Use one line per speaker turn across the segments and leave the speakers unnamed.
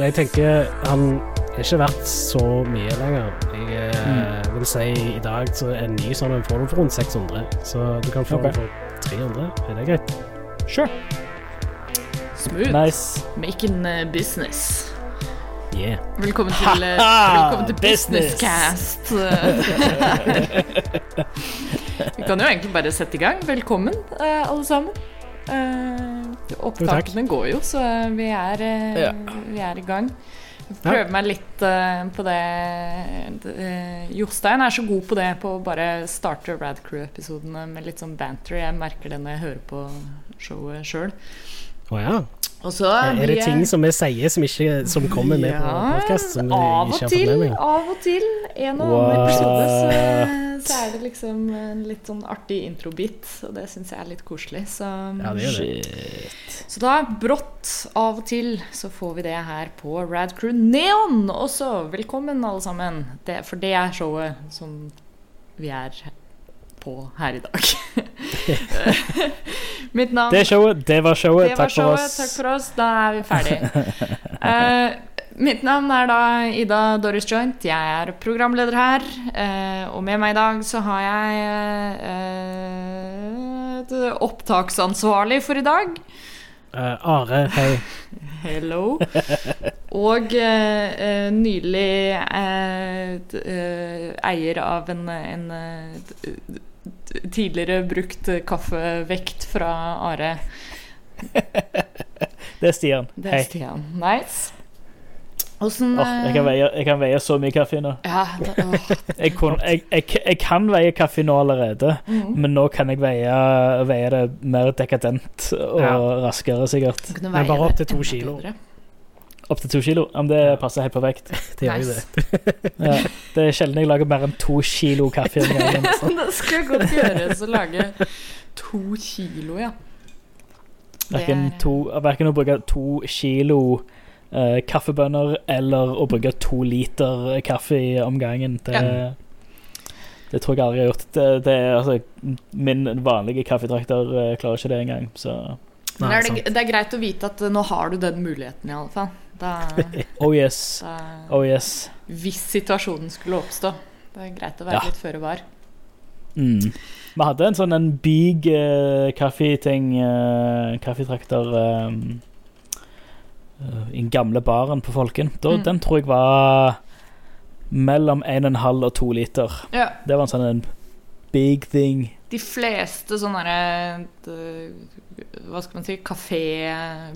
Men jeg tenker han er ikke verdt så mye lenger. Jeg mm. vil si i dag så en ny sånn en får du for rundt 600, så du kan få
okay.
den for 300. Er det greit?
Sure.
Smooth.
Nice.
Making uh, business.
Yeah.
Velkommen til, uh, velkommen til Businesscast. Vi kan jo egentlig bare sette i gang. Velkommen, alle sammen. Uh, opptakene går jo, så vi er, uh,
Ja.
vi er i gang. Jeg ja. meg litt uh, på det uh, Jostein er så god på det, på å bare starte Rad Crew-episodene med litt sånn banter. Jeg merker det når jeg hører på showet sjøl.
Å ja.
Så
Er det ting som vi sier som, ikke, som kommer med på podkast?
Av og til. Av og til. En og annen episode så, så er det liksom en litt sånn artig introbit, og det syns jeg er litt koselig. Så,
Ja, det det.
Så da, brått av og til, så får vi det her på Rad Crew Neon også. Velkommen, alle sammen. Det, for det er showet som vi er på her i dag. Mitt navn
Det showet, det var showet.
det var
Takk for
showet.
oss.
Takk for oss. Da er vi ferdig. Uh, mitt navn er da Ida Doris Joint. Jeg er programleder her. eh, og med meg i dag så har jeg eh, et opptaksansvarlig for i dag.
Eh, Are, hei.
Hello. Og eh, eh, nylig eh, eh, eier av en, en d- tidligere brukt kaffevekt fra Are.
Det er Stian.
Det er
Hei.
Stian. Nice. Hvordan,
Åh, jeg, kan veie, jeg kan veie så mye kaffe nå.
Ja, det, oh.
Jeg, kun, jeg, jeg, jeg kan veie kaffe nå allerede,
mm.
men nå kan jeg veie, veie det mer dekadent og
Ja.
raskere, sikkert.
Men bare opp til to kilo.
bedre.
Opp til to kilo. Om det passer helt perfekt.
Det gjør jo det.
Ja. Det er sjelden jeg lager mer enn to kilo kaffe om gangen.
det skal godt gjøres å lage to kilo, ja.
Verken,
er-
to, verken å bruke to kilo uh, kaffebønner eller å bruke to liter kaffe i omgangen. Det,
Ja.
det tror jeg aldri jeg har gjort. Det, det er, altså, min vanlige kaffetrakter uh, klarer ikke det engang. Så
Nei,
er det,
sant.
det er greit å vite at eh, nå har du den muligheten, i alle fall. Da,
oh yes.
da,
Oh yes.
hvis situasjonen skulle oppstå. Det er greit å være
Ja.
litt føre var.
Mm. Vi hadde en sånn en big uh, kaffeting, uh, kaffetrakter eh, uh, i den gamle baren på Folken. Da,
Mm.
Den tror jeg var mellom 1,5 og 2 liter.
Ja.
Det var en sånn en big thing.
De fleste sånne derre Hva skal man si Kafé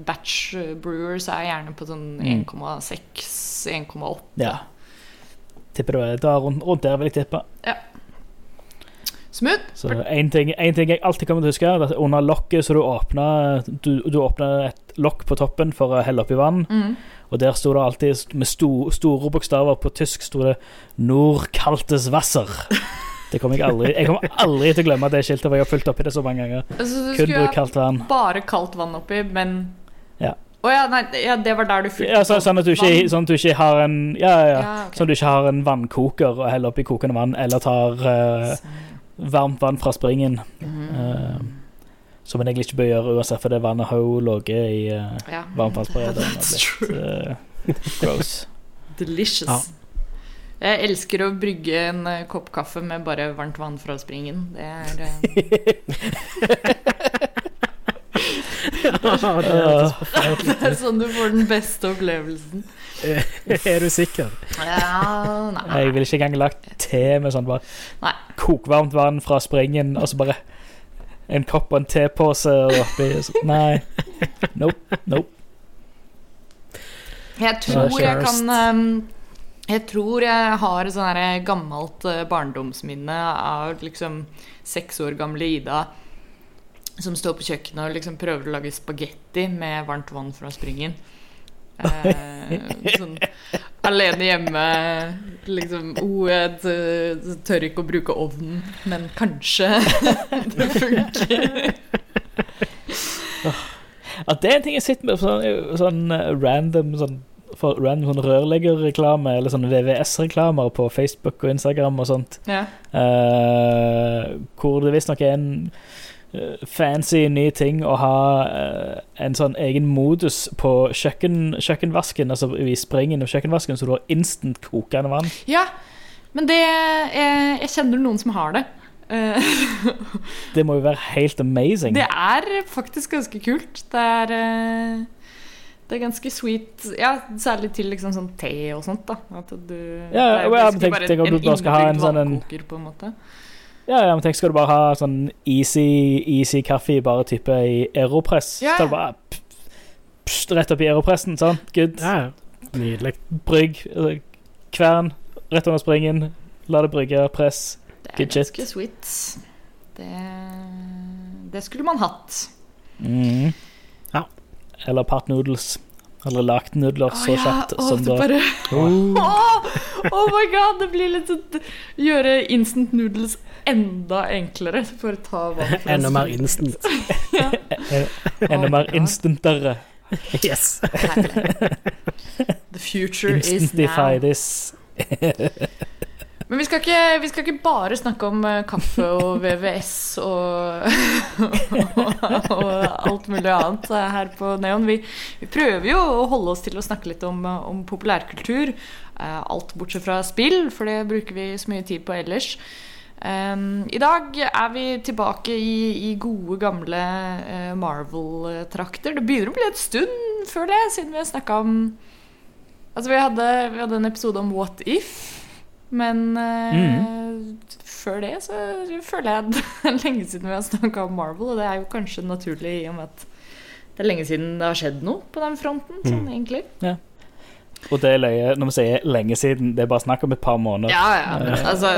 batch brewers er gjerne på sånn
Mm.
1,6, 1,8.
Ja. Tipper det var, rundt, rundt der, vil jeg tippe.
Smooth.
Så en ting, en ting jeg alltid kommer til å huske, er at under lokket så du åpner du, du åpner et lokk på toppen for å helle oppi vann.
Mm.
Og der sto det alltid med sto, store bokstaver på tysk sto det 'Nordkaltes Wasser'. Det kommer jeg aldri Jeg kommer aldri til å glemme det skiltet, for jeg har fulgt oppi det så mange ganger.
Altså, du
Kun bruk kaldt vann.
bare kaldt vann oppi, men
Ja.
Å ja, nei, ja, det var der du fylte
Ja, så, sånn, at du ikke,
vann.
sånn at du ikke har en Ja, ja, ja.
Ja, ok.
Sånn at du ikke har en vannkoker og heller oppi kokende vann, eller tar uh, varmt vann fra springen.
Mhm.
Uh, som en egentlig ikke bør gjøre uansett, for det vannet har jo ligget i uh,
ja.
varmtvannsberederen.
That's true.
eh, gross.
Delicious. Jeg elsker å brygge en eh, kopp kaffe med bare varmt vann fra springen. Det er eh,
det
er sånn du får den beste opplevelsen.
Er du sikker?
Ja, nei.
Jeg ville ikke engang lagt te med sånn bare
Nei.
kokvarmt vann fra springen, og så bare en kopp og en tepose oppi. Nei. Nope. Nope.
Jeg tror jeg kan ehm, Jeg tror jeg har et sånt gammelt eh, barndomsminne av liksom seks år gamle Ida som står på kjøkkenet og liksom prøver å lage spagetti med varmt vann fra springen. Eh, sånn alene hjemme, liksom oh, tør ikke å bruke ovnen, men kanskje det funker.
At det er en ting jeg sitter med sånn, sånn random sånn, for random sånn rørleggerreklame eller sånn VVS-reklamer på Facebook og Instagram og sånt.
Ja.
uh, hvor det visstnok er en eh, fancy ny ting å ha eh, en sånn egen modus på kjøkken, kjøkkenvasken, altså i springen av kjøkkenvasken, så du har instant kokende vann.
Ja, men det Jeg, jeg kjenner noen som har det.
Det må jo være helt amazing.
Det er faktisk ganske kult. Det er Det er ganske sweet. Ja, særlig til liksom sånn te og sånt, da. At du
Ja,
det er
ja, men tenk- tenk om du bare skal ha en sånn en-
på en måte.
Ja, ja, men tenk, skal du bare ha sånn easy, easy kaffe bare type i aeropress?
Ja.
Så bare pst, rett opp i aeropressen, sånn. Good.
Ja, nydelig.
Brygg, eh, kvern, rett under springen. La det brygge, press.
Det er
Good shit.
ganske sweet. Det, det skulle man hatt.
Mm.
Ja.
Eller part noodles. Eller lagt nudler
oh,
så
ja,
kjapt
å,
som
det
da.
bare
Oh.
Oh my god, det blir litt sånn Gjøre instant noodles enda enklere. For å ta vann fra
Enda mer instant.
Ja.
Enda
Oh
mer instantere.
Yes.
The future is
Instantify
now.
this.
Men vi skal, ikke, vi skal ikke bare snakke om eh, kaffe og VVS og, og alt mulig annet eh, her på Neon. Vi, vi prøver jo å holde oss til å snakke litt om, eh, om populærkultur. Alt bortsett fra spill, for det bruker vi så mye tid på ellers. Um, I dag er vi tilbake i, i gode, gamle Marvel-trakter. Det begynner å bli et stund før det, siden vi har snakka om Altså, vi hadde, vi hadde en episode om What If. Men mm. før det så føler jeg at det er lenge siden vi har snakka om Marvel, og det er jo kanskje naturlig i og med at det er lenge siden det har skjedd noe på den fronten, sånn egentlig.
Og det er løye når vi sier lenge siden. Det er bare snakk om et par måneder.
Ja, ja. Altså,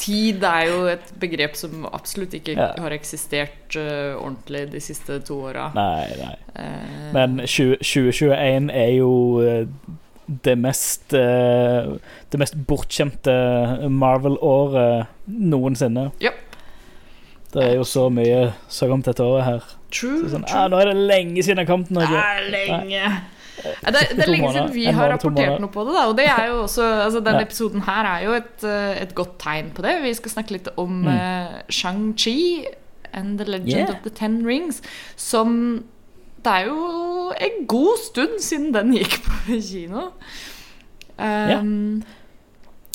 tid er jo et begrep som absolutt ikke
Ja.
har eksistert uh, ordentlig de siste to åra.
Nei, nei.
Uh,
Men 20, 2021 er jo eh, det mest eh, Det mest bortskjemte Marvel-året noensinne.
Japp.
Det er jo så mye så kom dette året her.
true,
Så sånn,
true.
ah, nå er det lenge siden det har kommet noe.
lenge. Det, det er lenge siden vi har rapportert noe på det. Da, og det er jo også, altså Denne
Ja.
episoden her er jo et, eh, et godt tegn på det. Vi skal snakke litt om
Mm.
uh, Shang-Chi and The Legend
Yeah.
of the Ten Rings. Som Det er jo en god stund siden den gikk på kino. Um,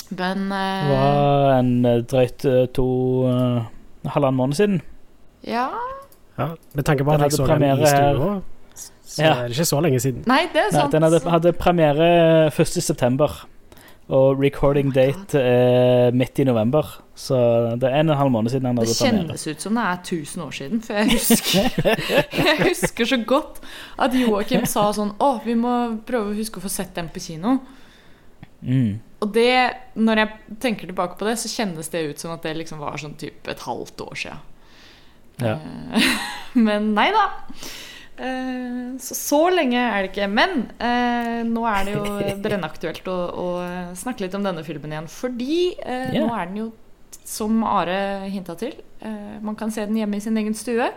Men
Det
eh,
var en drøyt eh, to uh, halvannen måned siden.
Ja
Ja, med tanke på at jeg så den i stua, så
Ja.
er det ikke så lenge siden.
Nei, det er
Nei, den hadde, hadde premiere 1. Og recording
Oh
date er midt i november. Så det er en og en halv måned siden han
Det
hadde premiere.
kjennes ut som det er 1000 år siden. For jeg husker, jeg husker så godt at Joakim sa sånn Å, vi må prøve å huske å få sett den på kino.
Mm.
Og det, når jeg tenker tilbake på det, så kjennes det ut som at det liksom var sånn type et halvt år siden.
Ja.
Eh, Men nei da. Eh, Så, så lenge er det ikke. Men eh, nå er det jo brennaktuelt å, å snakke litt om denne filmen igjen. Fordi eh,
yeah.
nå er den jo, som Are hinta til, eh, man kan se den hjemme i sin egen stue.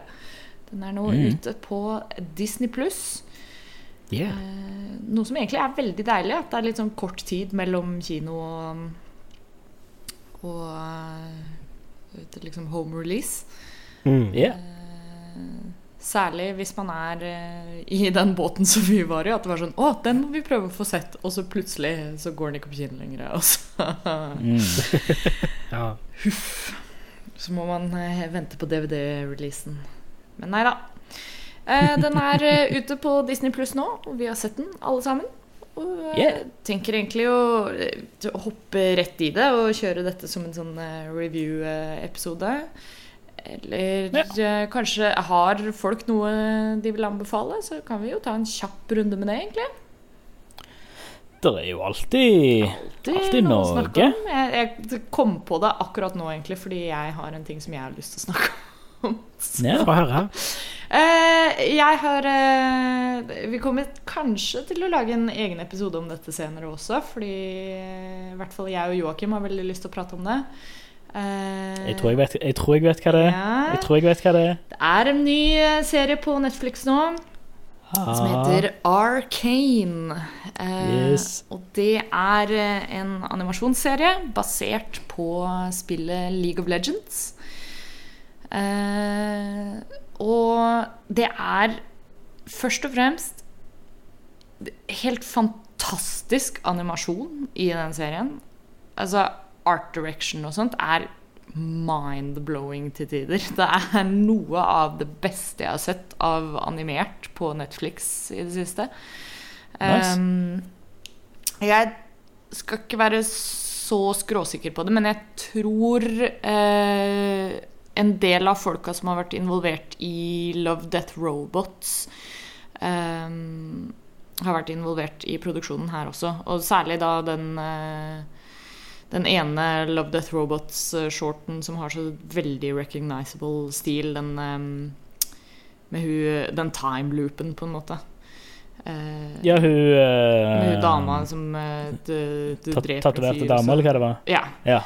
Den er nå
Mm.
ute på Disney pluss.
Yeah.
Eh, noe som egentlig er veldig deilig. At det er litt sånn kort tid mellom kino og, og eh, liksom home release.
Mm.
Ja.
Særlig hvis man er eh, i den båten som vi var i. At det var sånn Å, den må vi prøve å få sett. Og så plutselig så går den ikke på kino lenger. Og så,
Mm.
Ja.
så må man eh, vente på DVD-releasen. Men nei da. Eh, den er ute på Disney Pluss nå, og vi har sett den alle sammen. Og
jeg
tenker egentlig å hoppe rett i det og kjøre dette som en sånn review-episode. Eller eh, kanskje har folk noe de vil anbefale, så kan vi jo ta en kjapp runde med det, egentlig.
Det er jo alltid
Alltid,
Alltid
noe
Norge.
Jeg, jeg kom på det akkurat nå, egentlig, fordi jeg har en ting som jeg har lyst til å snakke om.
Ja.
Få høre.
Eh, jeg har eh, Vi kommer kanskje til å lage en egen episode om dette senere også. Fordi i hvert fall jeg og Joakim har veldig lyst til å prate om det. Eh,
Jeg tror jeg vet, jeg tror jeg vet hva det er.
ja,
Jeg tror jeg vet hva det er.
Det er en ny eh, serie på Netflix nå som heter Arcane. Eh, Og det er eh, en animasjonsserie basert på spillet League of Legends. Eh, og det er først og fremst helt fantastisk animasjon i den serien. Altså, art direction og sånt er mind-blowing til tider. Det er noe av det beste jeg har sett av animert på Netflix i det siste.
Nice.
Um, jeg skal ikke være så skråsikker på det, men jeg tror uh, en del av folka som har vært involvert i Love Death Robots, um, har vært involvert i produksjonen her også. Og særlig da den eh, den ene Love Death Robots-shorten som har så veldig recognizable stil, den eh, med hun, den time-loopen, på en måte. Eh,
Ja, hun
med hun dama som eh, du, du dreper
Tatoverte dame, eller hva det var?
Ja.
Ja.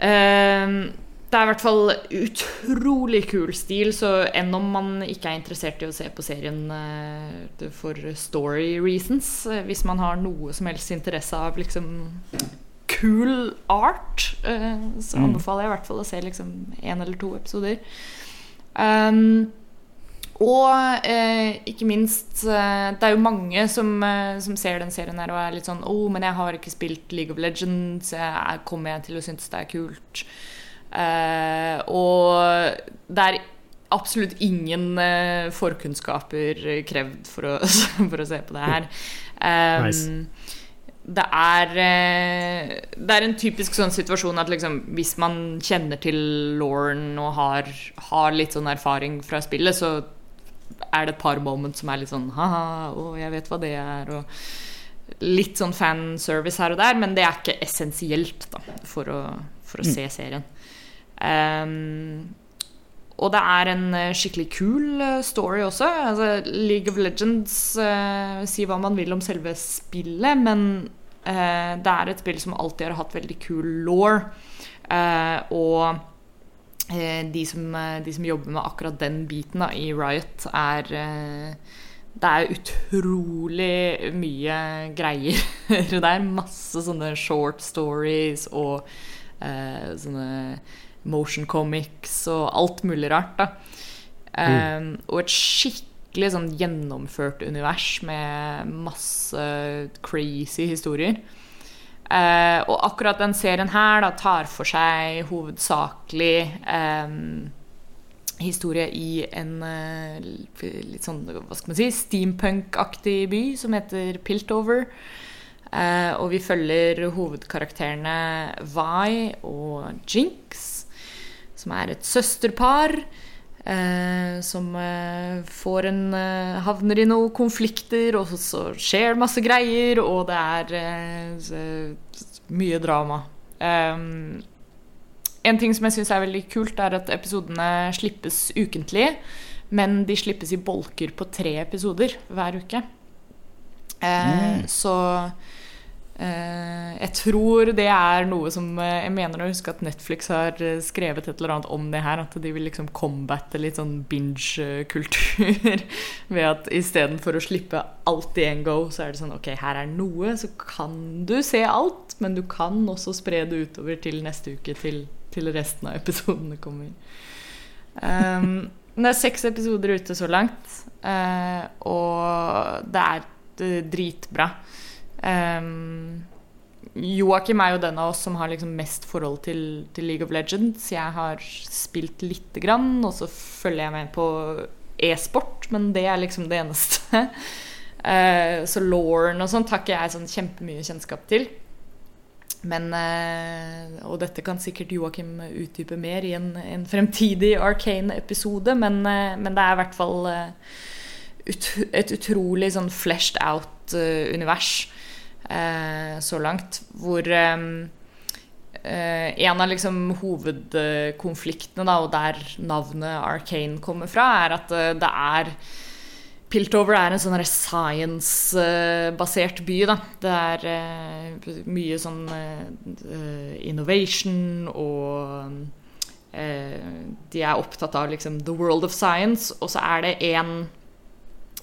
Uh, det er i hvert fall utrolig kul stil, så enn om man ikke er interessert i å se på serien eh, for story reasons, eh, hvis man har noe som helst interesse av liksom cool art, eh, så
Mm.
anbefaler jeg i hvert fall å se liksom én eller to episoder. Um, og eh, ikke minst eh, Det er jo mange som, eh, som ser den serien her og er litt sånn Å, oh, men jeg har ikke spilt League of Legends. Jeg, er- kommer jeg til å synes det er kult? Eh, og det er absolutt ingen eh, forkunnskaper krevd for å, for å se på det her. Um,
Nice.
Det er eh, Det er en typisk sånn situasjon at liksom, hvis man kjenner til Lauren og har, har litt sånn erfaring fra spillet, så er det et par moments som er litt sånn ha-ha, å, jeg vet hva det er, og litt sånn fanservice her og der, men det er ikke essensielt da, for å, for å se serien. Um, og det er en eh, skikkelig kul eh, story også. Altså, League of Legends eh, Si hva man vil om selve spillet, men det er et spill som alltid har hatt veldig kul law. Eh, og eh, de, som, eh, de som jobber med akkurat den biten da, i Riot, er eh, Det er utrolig mye greier det er Masse sånne short stories og eh, sånne motion comics og alt mulig rart. da. Um, og et skikkelig sånn gjennomført univers med masse crazy historier. Eh, og akkurat den serien her da, tar for seg hovedsakelig eh, historie i en eh, litt sånn, hva skal man si, steampunk-aktig by som heter Piltover. Eh, og vi følger hovedkarakterene Vi og Jinx, som er et søsterpar. Eh, som eh, får en eh, havner i noen konflikter, og så, så skjer det masse greier, og det er eh, så- mye drama. En ting som jeg syns er veldig kult, er at episodene slippes ukentlig. Men de slippes i bolker på tre episoder hver uke. Eh, Så eh, jeg tror det er noe som eh, Jeg mener å huske at Netflix har eh, skrevet et eller annet om det her. At de vil liksom combatte litt sånn binge-kultur. Ved at istedenfor å slippe alt i en go, så er det sånn Ok, her er noe, så kan du se alt. Men du kan også spre det utover til neste uke, til, til resten av episodene kommer. Um, det er seks episoder ute så langt, eh, og det er eh, dritbra. Um, Joakim er jo den av oss som har liksom mest forhold til, til League of Legends. Jeg har spilt lite grann, og så følger jeg med på e-sport, men det er liksom det eneste. uh, så Lauren og sånt ikke jeg sånn kjempemye kjennskap til. Men uh, Og dette kan sikkert Joakim utdype mer i en, en fremtidig Arcane-episode, men, uh, men det er i hvert fall ut, et utrolig sånn fleshed out univers så langt. Hvor eh, eh, en av liksom hovedkonfliktene, da, og der navnet Arcane kommer fra, er at eh, det er Piltover er en sånn science-basert by. Da. Det er eh, mye sånn eh, innovation og eh, De er opptatt av liksom the world of science, og så er det eh,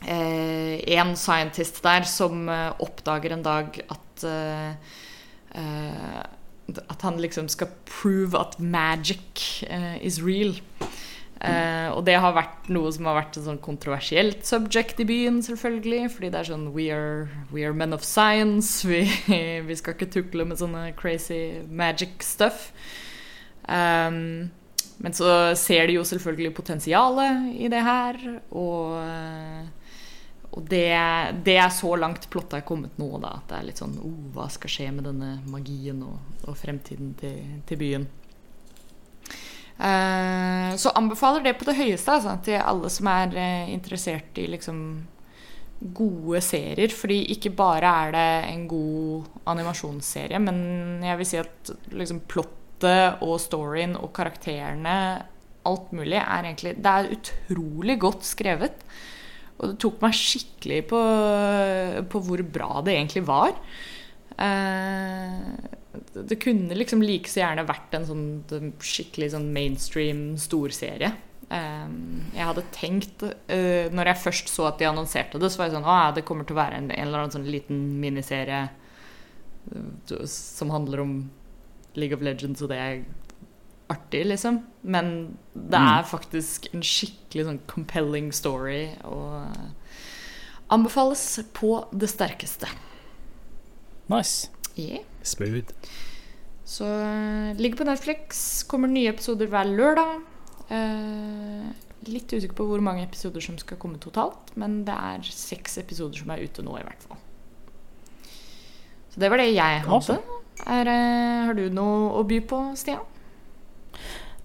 en scientist der som eh, oppdager en dag at eh, eh, At han liksom skal prove at magic eh, is real. Uh, og det har vært noe som har vært et sånn kontroversielt subject i byen, selvfølgelig. Fordi det er sånn We are, we are men of science. Vi, vi, skal ikke tukle med sånne crazy magic stuff. Um, men så ser de jo selvfølgelig potensialet i det her. Og, og det, det, er så langt plottet er kommet nå, da. At det er litt sånn oh, Hva skal skje med denne magien og, og fremtiden til, til byen? Eh, så anbefaler det på det høyeste altså, til alle som er uh, interessert i liksom gode serier. Fordi ikke bare er det en god animasjonsserie, men jeg vil si at liksom plottet og storyen og karakterene, alt mulig, er egentlig Det er utrolig godt skrevet. Og det tok meg skikkelig på, på hvor bra det egentlig var. Uh, det kunne liksom like så gjerne vært en sånn skikkelig sånn mainstream storserie. Um, jeg hadde tenkt uh, Når jeg først så at de annonserte det, så var jeg sånn Å det kommer til å være en, en eller annen sånn liten miniserie som handler om League of Legends, og det er artig, liksom. Men det er mm. faktisk en skikkelig sånn compelling story, og uh, anbefales på det sterkeste.
Nice.
Yeah.
Smooth.
Så uh, ligger på Netflix. Kommer nye episoder hver lørdag. Eh, litt usikker på hvor mange episoder som skal komme totalt, men det er seks episoder som er ute nå, i hvert fall. Så det var det jeg hadde. Er, uh, har du noe å by på, Stian?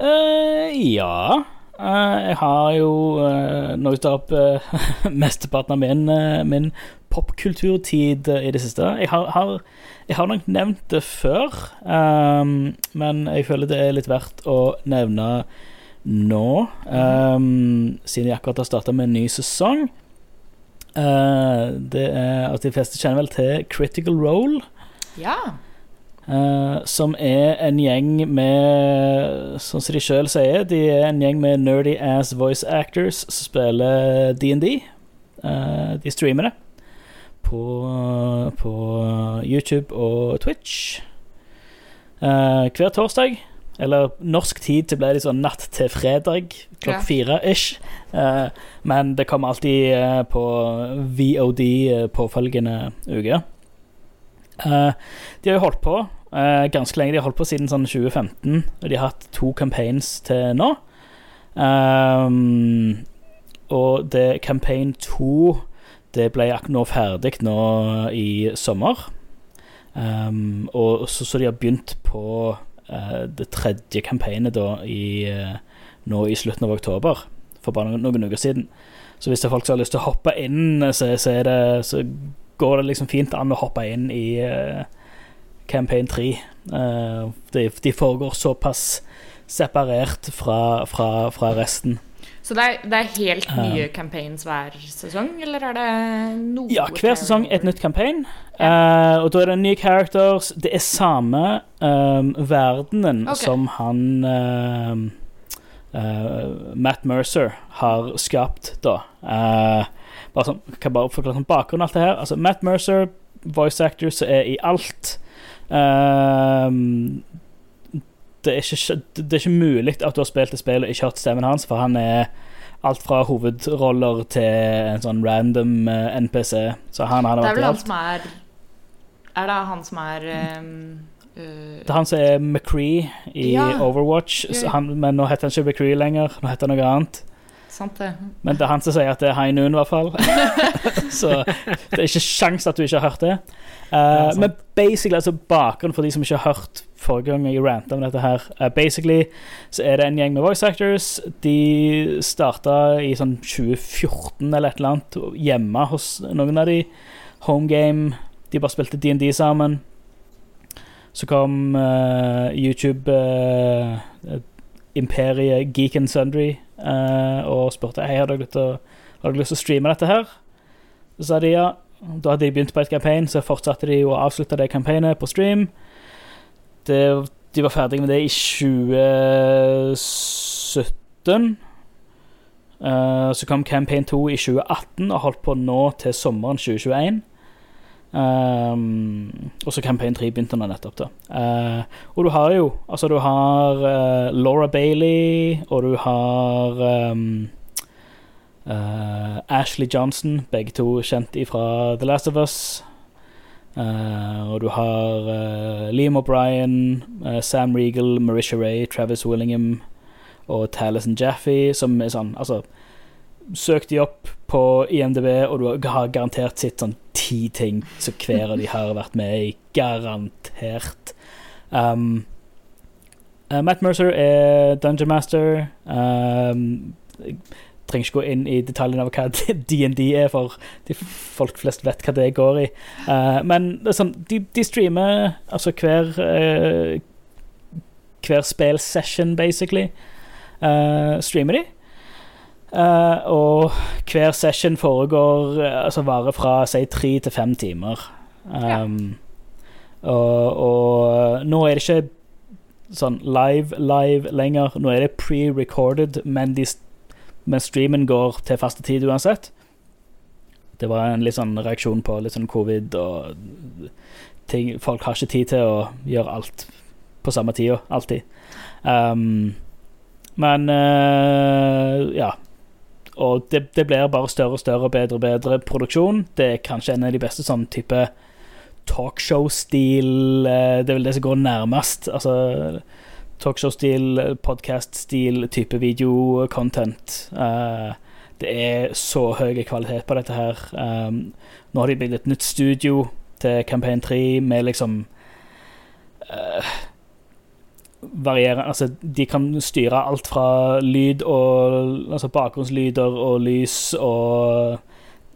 Ja. jeg har jo uh, nå tar opp mesteparten av min, min popkulturtid i det siste. Jeg har, har jeg har nok nevnt det før, um, men jeg føler det er litt verdt å nevne nå, um, siden jeg akkurat har starta med en ny sesong. Uh, det er at De fleste kjenner vel til Critical Role.
Ja.
Uh, som er en gjeng med Sånn som de sjøl sier, de er en gjeng med nerdy ass voice actors som spiller DND. Uh, de streamer det på, på YouTube og Twitch uh, hver torsdag. Eller norsk tid til ble det sånn natt til fredag klokka ja. fire ish. Men det kommer alltid på VOD påfølgende uke. De har jo holdt på ganske lenge. De har holdt på siden sånn 2015, og de har hatt to campaigns til nå. Um, og det campaign 2 det ble nå ferdig nå i sommer. Um, og så, så, de har begynt på uh, det tredje campaignet da i, uh, nå i slutten av oktober, for bare noen, noen uker siden. Så hvis det er folk som har lyst til å hoppe inn, så, så, det, så går det liksom fint an å hoppe inn i uh, campaign 3. De, de, foregår såpass separert fra, fra, fra resten.
Så det er, det er helt nye campaigns hver sesong, eller er det noe
Ja, hver sesong et nytt campaign. Ja. Uh, og da er det nye characters. Det er samme um, verdenen okay. som han uh, uh, Matt Mercer har skapt, da. Bare sånn, kan bare forklare sånn bakgrunn alt det her. Altså, Matt Mercer, voice actor, som er i alt. Um, det er, ikke, det er ikke mulig at du har spilt et spill og ikke hørt stemmen hans, for han er alt fra hovedroller til en sånn random eh, NPC. Så han har
vært
Det er vel
han som er Er det han som er um,
Det er han som er McCree i ja. Overwatch, han, men nå heter han ikke McCree lenger. Nå heter han noe annet.
Sant det.
Men det er han som sier at det er High Noon, i hvert fall. så det er ikke sjans at du ikke har hørt det. Uh, ja, men basically, altså bakgrunnen for de som ikke har hørt forrige gang jeg ranta om dette her uh, Basically så er det en gjeng med voice actors. De starta i sånn 2014 eller et eller annet hjemme hos noen av de. Home game. De bare spilte DND sammen. Så kom uh, YouTube Imperiet Geek and Sundry og spurte Hei, har dere lyst til å streame dette her. Så sa de ja. Da hadde de begynt på et campaign, så fortsatte de å avslutte det campaignet på stream. Det, de var ferdige med det i 2017. Uh, eh, så kom Campaign 2 i 2018 og holdt på nå til sommeren 2021. Um, og så Campaign 3 begynte nå nettopp, da. Uh, og du har jo Altså, du har uh, Laura Bailey, og du har um, uh, Ashley Johnson, begge to kjent fra The Last of Us. og du har Liam O'Brien, Sam Regal, Marisha Ray, Travis Willingham og Talison Jaffe, som er sånn Altså Søk de opp på IMDb, og du har garantert sett sånn ti ting som hver av de har vært med i. Garantert. Um, uh, Matt Mercer er Dungeon Master. Um, jeg trenger ikke gå inn i detaljene av hva DND er, for de folk flest vet hva det går i. Uh, men sånn, de, de, streamer altså hver uh, Hver spillsession, basically. Uh, streamer de. Uh, og hver session foregår uh, Altså varer fra si tre til fem timer. Um, ja. og, og, nå er det ikke sånn live-live lenger. Nå er det pre-recorded, men, de, men, streamen går til faste tid uansett. Det var en litt sånn reaksjon på litt sånn covid og ting Folk har ikke tid til å gjøre alt på samme tida, alltid. Um, men uh, ja og det, det, blir bare større og større og bedre og bedre produksjon. Det er kanskje en av de beste sånn type talkshow-stil eh, Det er vel det som går nærmest. Altså talkshow-stil, podcast-stil, type videocontent. Uh, det er så høy kvalitet på dette her. Um, nå har de bygd et nytt studio til Campaign 3 med liksom uh, varierer Altså, de kan styre alt fra lyd og Altså bakgrunnslyder og lys, og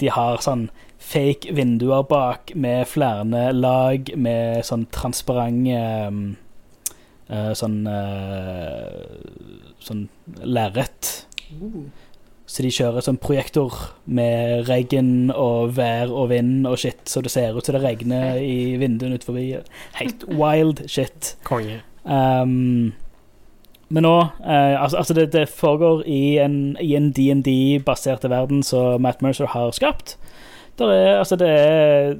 de har sånn fake vinduer bak med flere lag med sånn transparente uh, Sånn uh, Sånn lerret. Uh. Så de kjører sånn projektor med regn og vær og vind og shit, så det ser ut som det regner i vinduene utenfor. Helt wild shit.
Konge.
Um, men nå uh, Altså, altså det, det, foregår i en, DND-baserte verden som Matt Mercer har skapt. Der er, altså, det er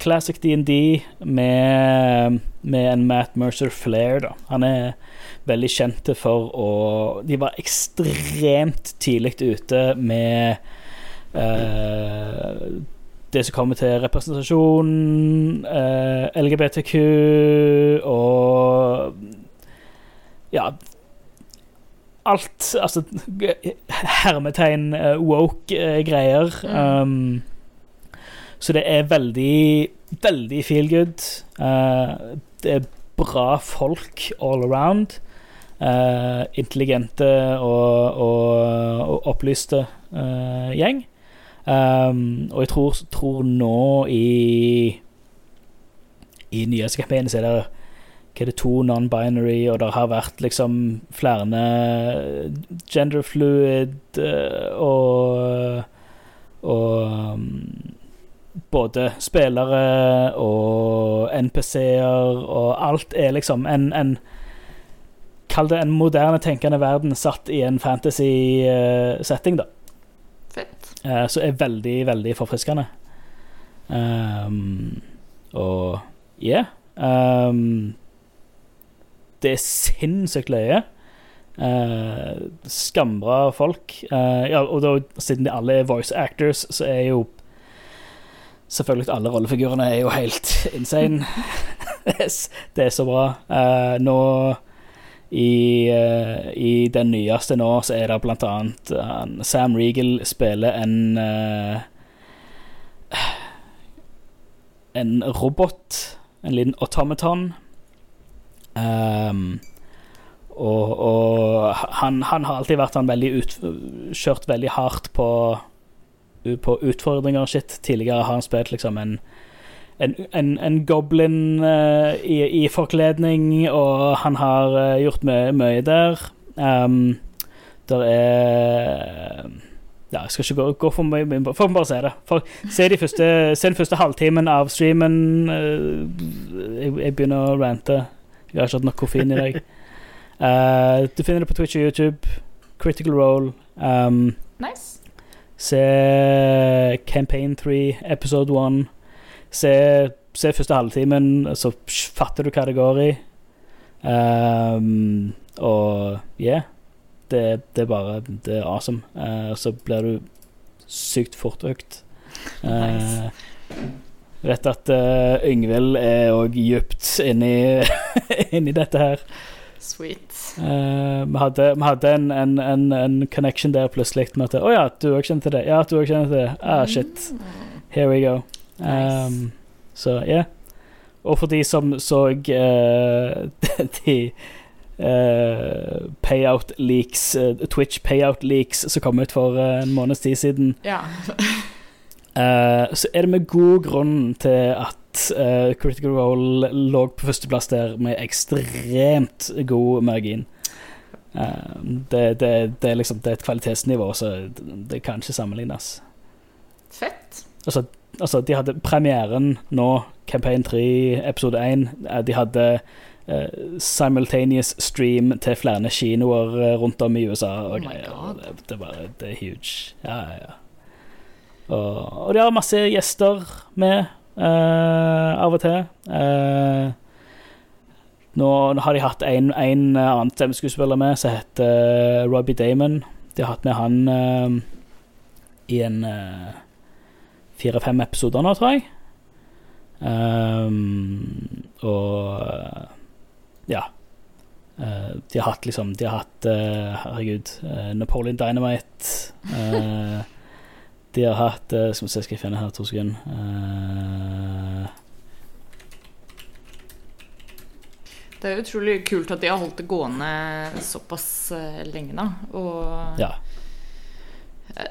classic DND med, med en Matt Mercer flair, da. Han er veldig kjent for å De var ekstremt tidlig ute med uh, det som kommer til representasjon, eh, LGBTQ og Ja, alt Altså hermetegn uh, woke uh, greier. Mm. Um, så det er veldig, veldig feel good. Uh, det er bra folk all around. intelligente og, og, og opplyste gjeng. Um, og jeg tror, tror, nå i I nyeste så er det hva er det, to non-binary, og det har vært liksom flere genderfluid fluid og Og um, både spillere og NPC-er og alt er liksom en, en Kall det en moderne tenkende verden satt i en fantasy-setting, uh, da. Uh, så er veldig, veldig forfriskende. Um, og yeah. Um, det er sinnssykt løye. Uh, skambra folk. Uh, ja, og da, siden de alle er voice actors, så er jo Selvfølgelig alle rollefigurene er jo helt insane. det er så bra. Uh, nå i, uh, I, den nyeste nå så er det blant annet uh, Sam Regal spiller en uh, En robot, en liten automaton. Um, og, og han, han, har alltid vært han veldig ut, kjørt veldig hardt på, på utfordringer og shit. Tidligere har han spilt liksom en en, en, en goblin uh, i, i, forkledning, og han har uh, gjort mye, der. Um, der er Ja, jeg skal ikke gå, gå for mye Folk må bare se det. For, se, de første, se den første halvtimen av streamen. Uh, jeg, jeg, begynner å rante. Jeg har ikke hatt nok koffein i dag. du finner det på Twitch og YouTube. Critical Role. Um,
nice.
Se Campaign 3, episode 1. se, se første halvtimen, så fatter du hva det går i. Um, og yeah, det, det, er bare Det er awesome. Uh, så blir du sykt fort økt. Uh, vet at uh, Yngvild er òg dypt inni, inni dette her.
Sweet.
Uh, vi hadde, vi hadde en, en, en, en, connection der plutselig med at Å oh, ja, du òg kjenner til det. Ja, du òg kjenner til det. Ah, shit. Mm. Here we go. Um, så ja. Yeah. Og for de som så uh, de uh, payout leaks, Twitch payout leaks som kom ut for en måneds tid siden,
ja.
så er det med god grunn til at uh, Critical Role lå på førsteplass der med ekstremt god margin. Uh, det, det, det, er liksom, det er et kvalitetsnivå, så det kan ikke sammenlignes.
Fett.
Altså, altså de hadde premieren nå, Campaign 3, episode 1. Eh, de hadde uh, simultaneous stream til flere kinoer rundt om i USA. Og
oh greier.
Det, det, bare, det er huge. Ja, ja, ja. Og, og de har masse gjester med. Uh, av og til. Uh, nå har de hatt en, en annen stemmeskuespiller med som heter Robbie Damon. De har hatt med han uh, i en fire-fem episoder nå, tror jeg. Um, og ja. Uh, de har hatt liksom De har hatt uh, Herregud, uh, Napoleon Dynamite. De har hatt Skal vi se, skal jeg finne her to sekunder.
Det er utrolig kult at de har holdt det gående såpass lenge, da. Og
ja.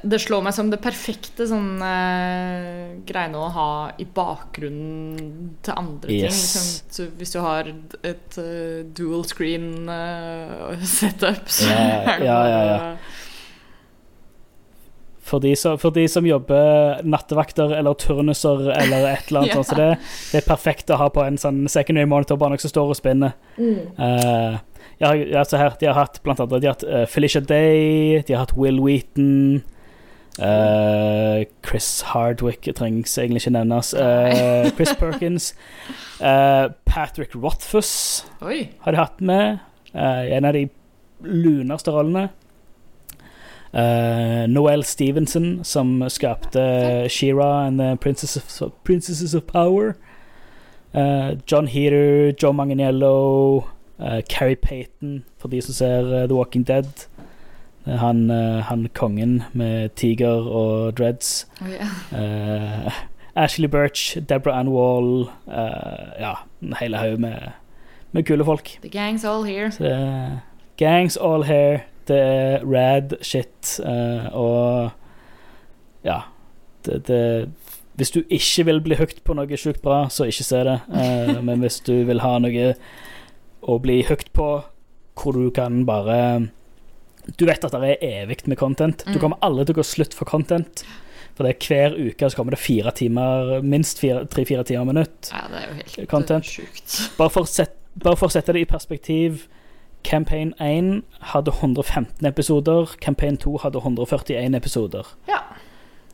Det slår meg som det perfekte sånn uh, greiene å ha i bakgrunnen til andre
yes.
ting. Liksom, hvis du har et uh, dual screen setup, så
ja, ja, ja, ja. For de, som, for de som jobber nattevakter eller turnuser eller et eller annet. ja. Så det, det, er perfekt å ha på en sånn secondary monitor bare noe som står og spinner.
Mm.
Uh, ja, altså her, de har hatt blant annet de har hatt, uh, Felicia Day, de har hatt Will Wheaton uh, Chris Hardwick trengs egentlig ikke nevnes. Chris Perkins. Patrick Rothfuss
Oi.
har de hatt med. en av de luneste rollene. Uh, Noel Stevenson, som skapte Shira and the Princesses of, Princesses of Power. Uh, John Heater, Joe Manganiello, uh, Carrie Payton, for de som ser The Walking Dead. Han, han, kongen med tiger og dreads.
Oh, yeah.
Ashley Birch, Deborah Ann Wall Ja, en hel haug med, med kule folk.
The gang's all here.
Så, gangs all here. Det er rad shit, uh, og ja det, det, Hvis du ikke vil bli hooked på noe sjukt bra, så ikke se det. Uh, men hvis du vil ha noe å bli hooked på, hvor du kan bare Du vet at det er evig med content. Du mm. kommer aldri til å gå slutt for content. For det er hver uke så kommer det fire timer, minst tre-fire timer minutt.
Ja, det er jo helt
content.
sjukt.
Bare for, set, bare for å sette det i perspektiv Campaign 1 hadde 115 episoder. Campaign 2 hadde 141 episoder.
Ja.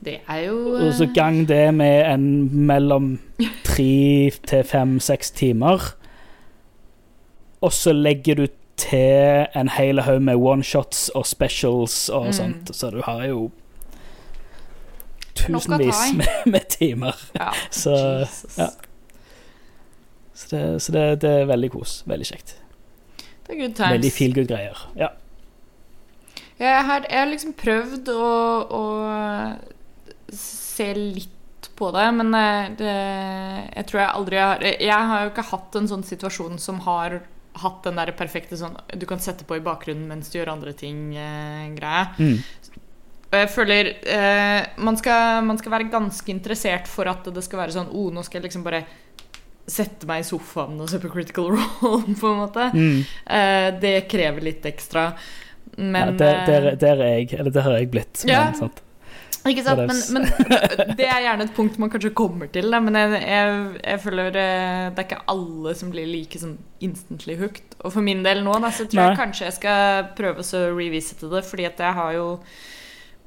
Det er jo
Og så gang det med en mellom tre til fem-seks timer. Og så legger du til en hel haug med oneshots og specials og mm. sånt, så du har jo tusenvis med, med, timer.
Ja.
Så, ja. så, det, så det, det er veldig kos. Veldig kjekt.
Det er good times.
Veldig feel good-greier. Ja.
Jeg har, jeg har, liksom prøvd å, å, se litt på det, men eh, det, jeg tror jeg aldri har Jeg har jo ikke hatt en sånn situasjon som har hatt den der perfekte sånn du kan sette på i bakgrunnen mens du gjør andre ting-greie.
Eh, mm.
Og jeg føler eh, man, skal, man, skal, være ganske interessert for at det skal være sånn oh, nå skal jeg liksom bare sette meg i sofaen og se på Critical Role, på en måte.
Mm.
Eh, det krever litt ekstra. Men
ja, der, der, er jeg. Eller det har jeg blitt.
Ja, men, ikke sant? Men, men, det er gjerne et punkt man kanskje kommer til. Da. Men jeg, jeg, jeg, føler eh, det er ikke alle som blir like sånn instantly hooked. Og for min del nå, da, så tror Nei. jeg kanskje jeg skal prøve å revisite det, fordi at jeg har jo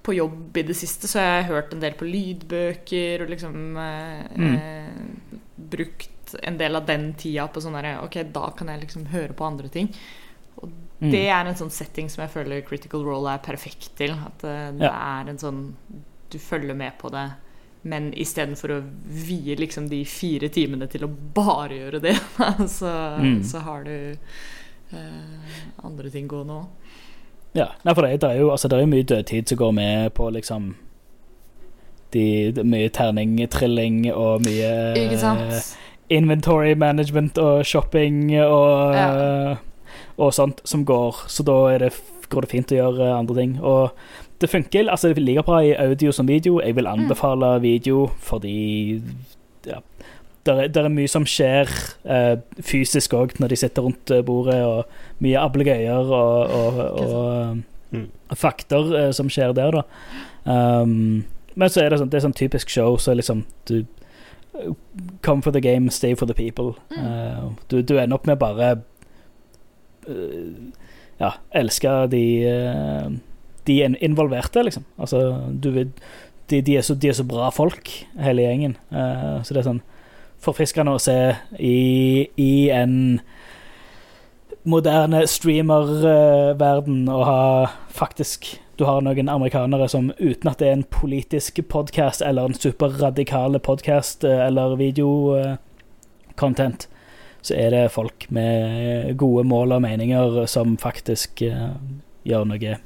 på jobb i det siste, så har jeg hørt en del på lydbøker og liksom eh, eh, brukt en del av den tida på sånn derre Ok, da kan jeg liksom høre på andre ting. Og
Mm.
det er en sånn setting som jeg føler Critical Role er perfekt til. At eh, det er en sånn Du følger med på det, men istedenfor å vie liksom de fire timene til å bare gjøre det, så,
Mm.
så har du eh, andre ting gående òg.
Ja, nei, for det, det er jo altså, det er mye dødtid som går med på liksom de, det Mye terningtrilling og mye
Ikke sant?
inventory management og shopping og,
Ja.
Og sånt som går. Så da er det, går det fint å gjøre andre ting. Og det funker. altså Det ligger like bra i audio som video. Jeg vil anbefale video fordi ja, det er, er mye som skjer eh, fysisk òg når de sitter rundt eh, bordet, og mye ablegøyer og, og, og
Mm.
fakter eh, som skjer der, da. Um, men så er det sånn, det er sånn typisk show, så liksom du Come for the game, stay for the people.
Mm.
Uh, du, du ender opp med bare Ja, elske de uh, De involverte, liksom. Altså, du vil de, de, er så, de er så bra folk, hele gjengen. Uh, så det er sånn forfriskende å se i, i en moderne streamerverden å ha faktisk Du har noen amerikanere som uten at det er en politisk podkast eller en superradikale podkast eller videocontent, så er det folk med gode mål og meninger som faktisk uh, gjør noe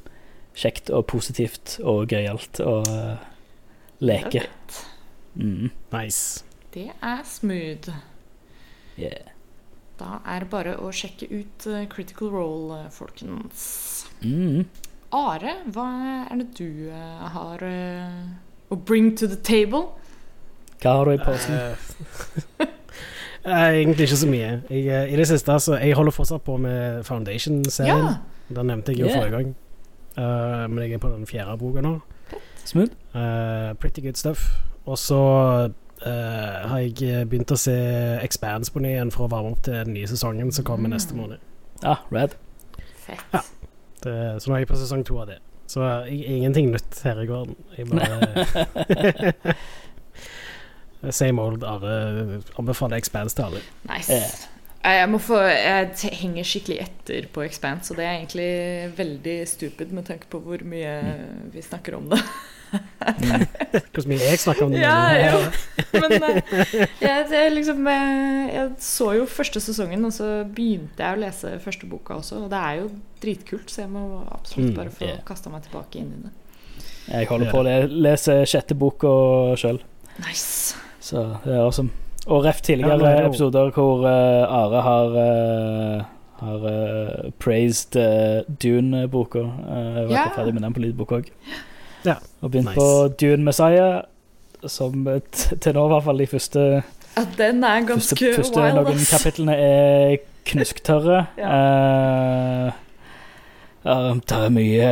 kjekt og positivt og gøyalt og uh, leker. Mm.
Nice.
Det er smooth.
Yeah.
Da er det bare å sjekke ut eh, Critical Role, eh, folkens.
Mm.
Are, hva er det du eh, har eh, å bring to the table?
Hva har du i posen?
Eh, egentlig ikke så mye. Jeg, eh, I det siste så Jeg holder fortsatt på med Foundation-serien.
Ja!
Den nevnte jeg jo
Yeah.
forrige gang. Uh, men jeg er på den fjerde boka nå.
Smooth?
Uh, pretty good stuff. Og så uh, har jeg begynt å se Expanse på ny igjen for å varme opp til den nye sesongen som kommer
Mm.
neste måned.
Ah, red.
Fett.
Ja. Det, så nå er jeg på sesong to av det. Så jeg, ingenting nytt her i gården. Jeg bare Same old Are. Anbefaler Expanse til alle.
Nice. Eh, Jeg, må få, jeg henger skikkelig etter på Expanse, og det er egentlig veldig stupid med tanke på hvor mye vi snakker om det.
Hvor mye jeg snakker om det.
Ja,
jo.
ja. Men eh, jeg, jeg, liksom, eh, jeg så jo første sesongen, og så begynte jeg å lese første boka også. Og det er jo dritkult, så jeg må absolutt
Mm,
bare få
yeah.
kasta meg tilbake inn i det.
Jeg holder på å lese sjette boka sjøl,
Nice.
Så det er awesome. Og ref tidligere
Ja, er
episoder hvor uh, Are har uh, har uh, praised Dune-boka. Uh, jeg var
Ja.
ferdig med den på lydbok òg.
Ja,
Og begynt
nice.
på Dune Messiah, som t til nå i hvert fall de første,
At den er ganske
første
wild,
noen
ass.
kapitlene er knusktørre. Eh, ja, det er mye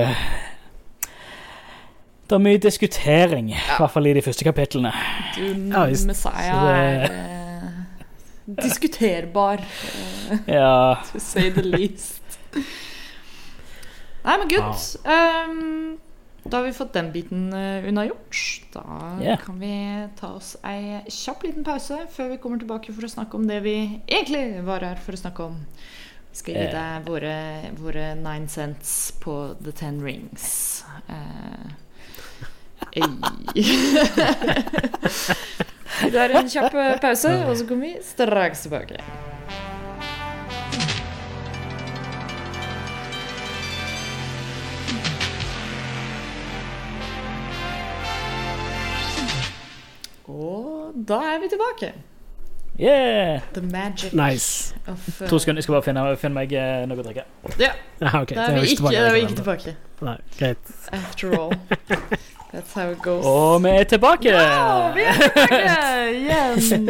Det er mye diskutering, i hvert fall i de første kapitlene.
Du.
Messiah
det-
er eh, diskuterbar, eh,
Ja.
to say the least. Nei, men good. Um, da har vi fått den biten uh, unnagjort. Da
yeah.
kan vi ta oss ei kjapp liten pause før vi kommer tilbake for å snakke om det vi egentlig var her for å snakke om. Vi skal gi deg våre, våre nine cents på The Ten Rings. Uh. Vi tar en kjapp uh, pause, og så kommer vi straks tilbake. Og da er vi tilbake.
Yeah!
The magic
Nice.
of uh,
To sekunder, jeg skal bare finne, finne meg eh, noe å drikke.
Ja,
Ja, okay.
da er vi ikke, da er vi ikke tilbake.
Nei, greit.
After all. That's how it goes.
Og vi er tilbake!
Ja, vi er tilbake igjen!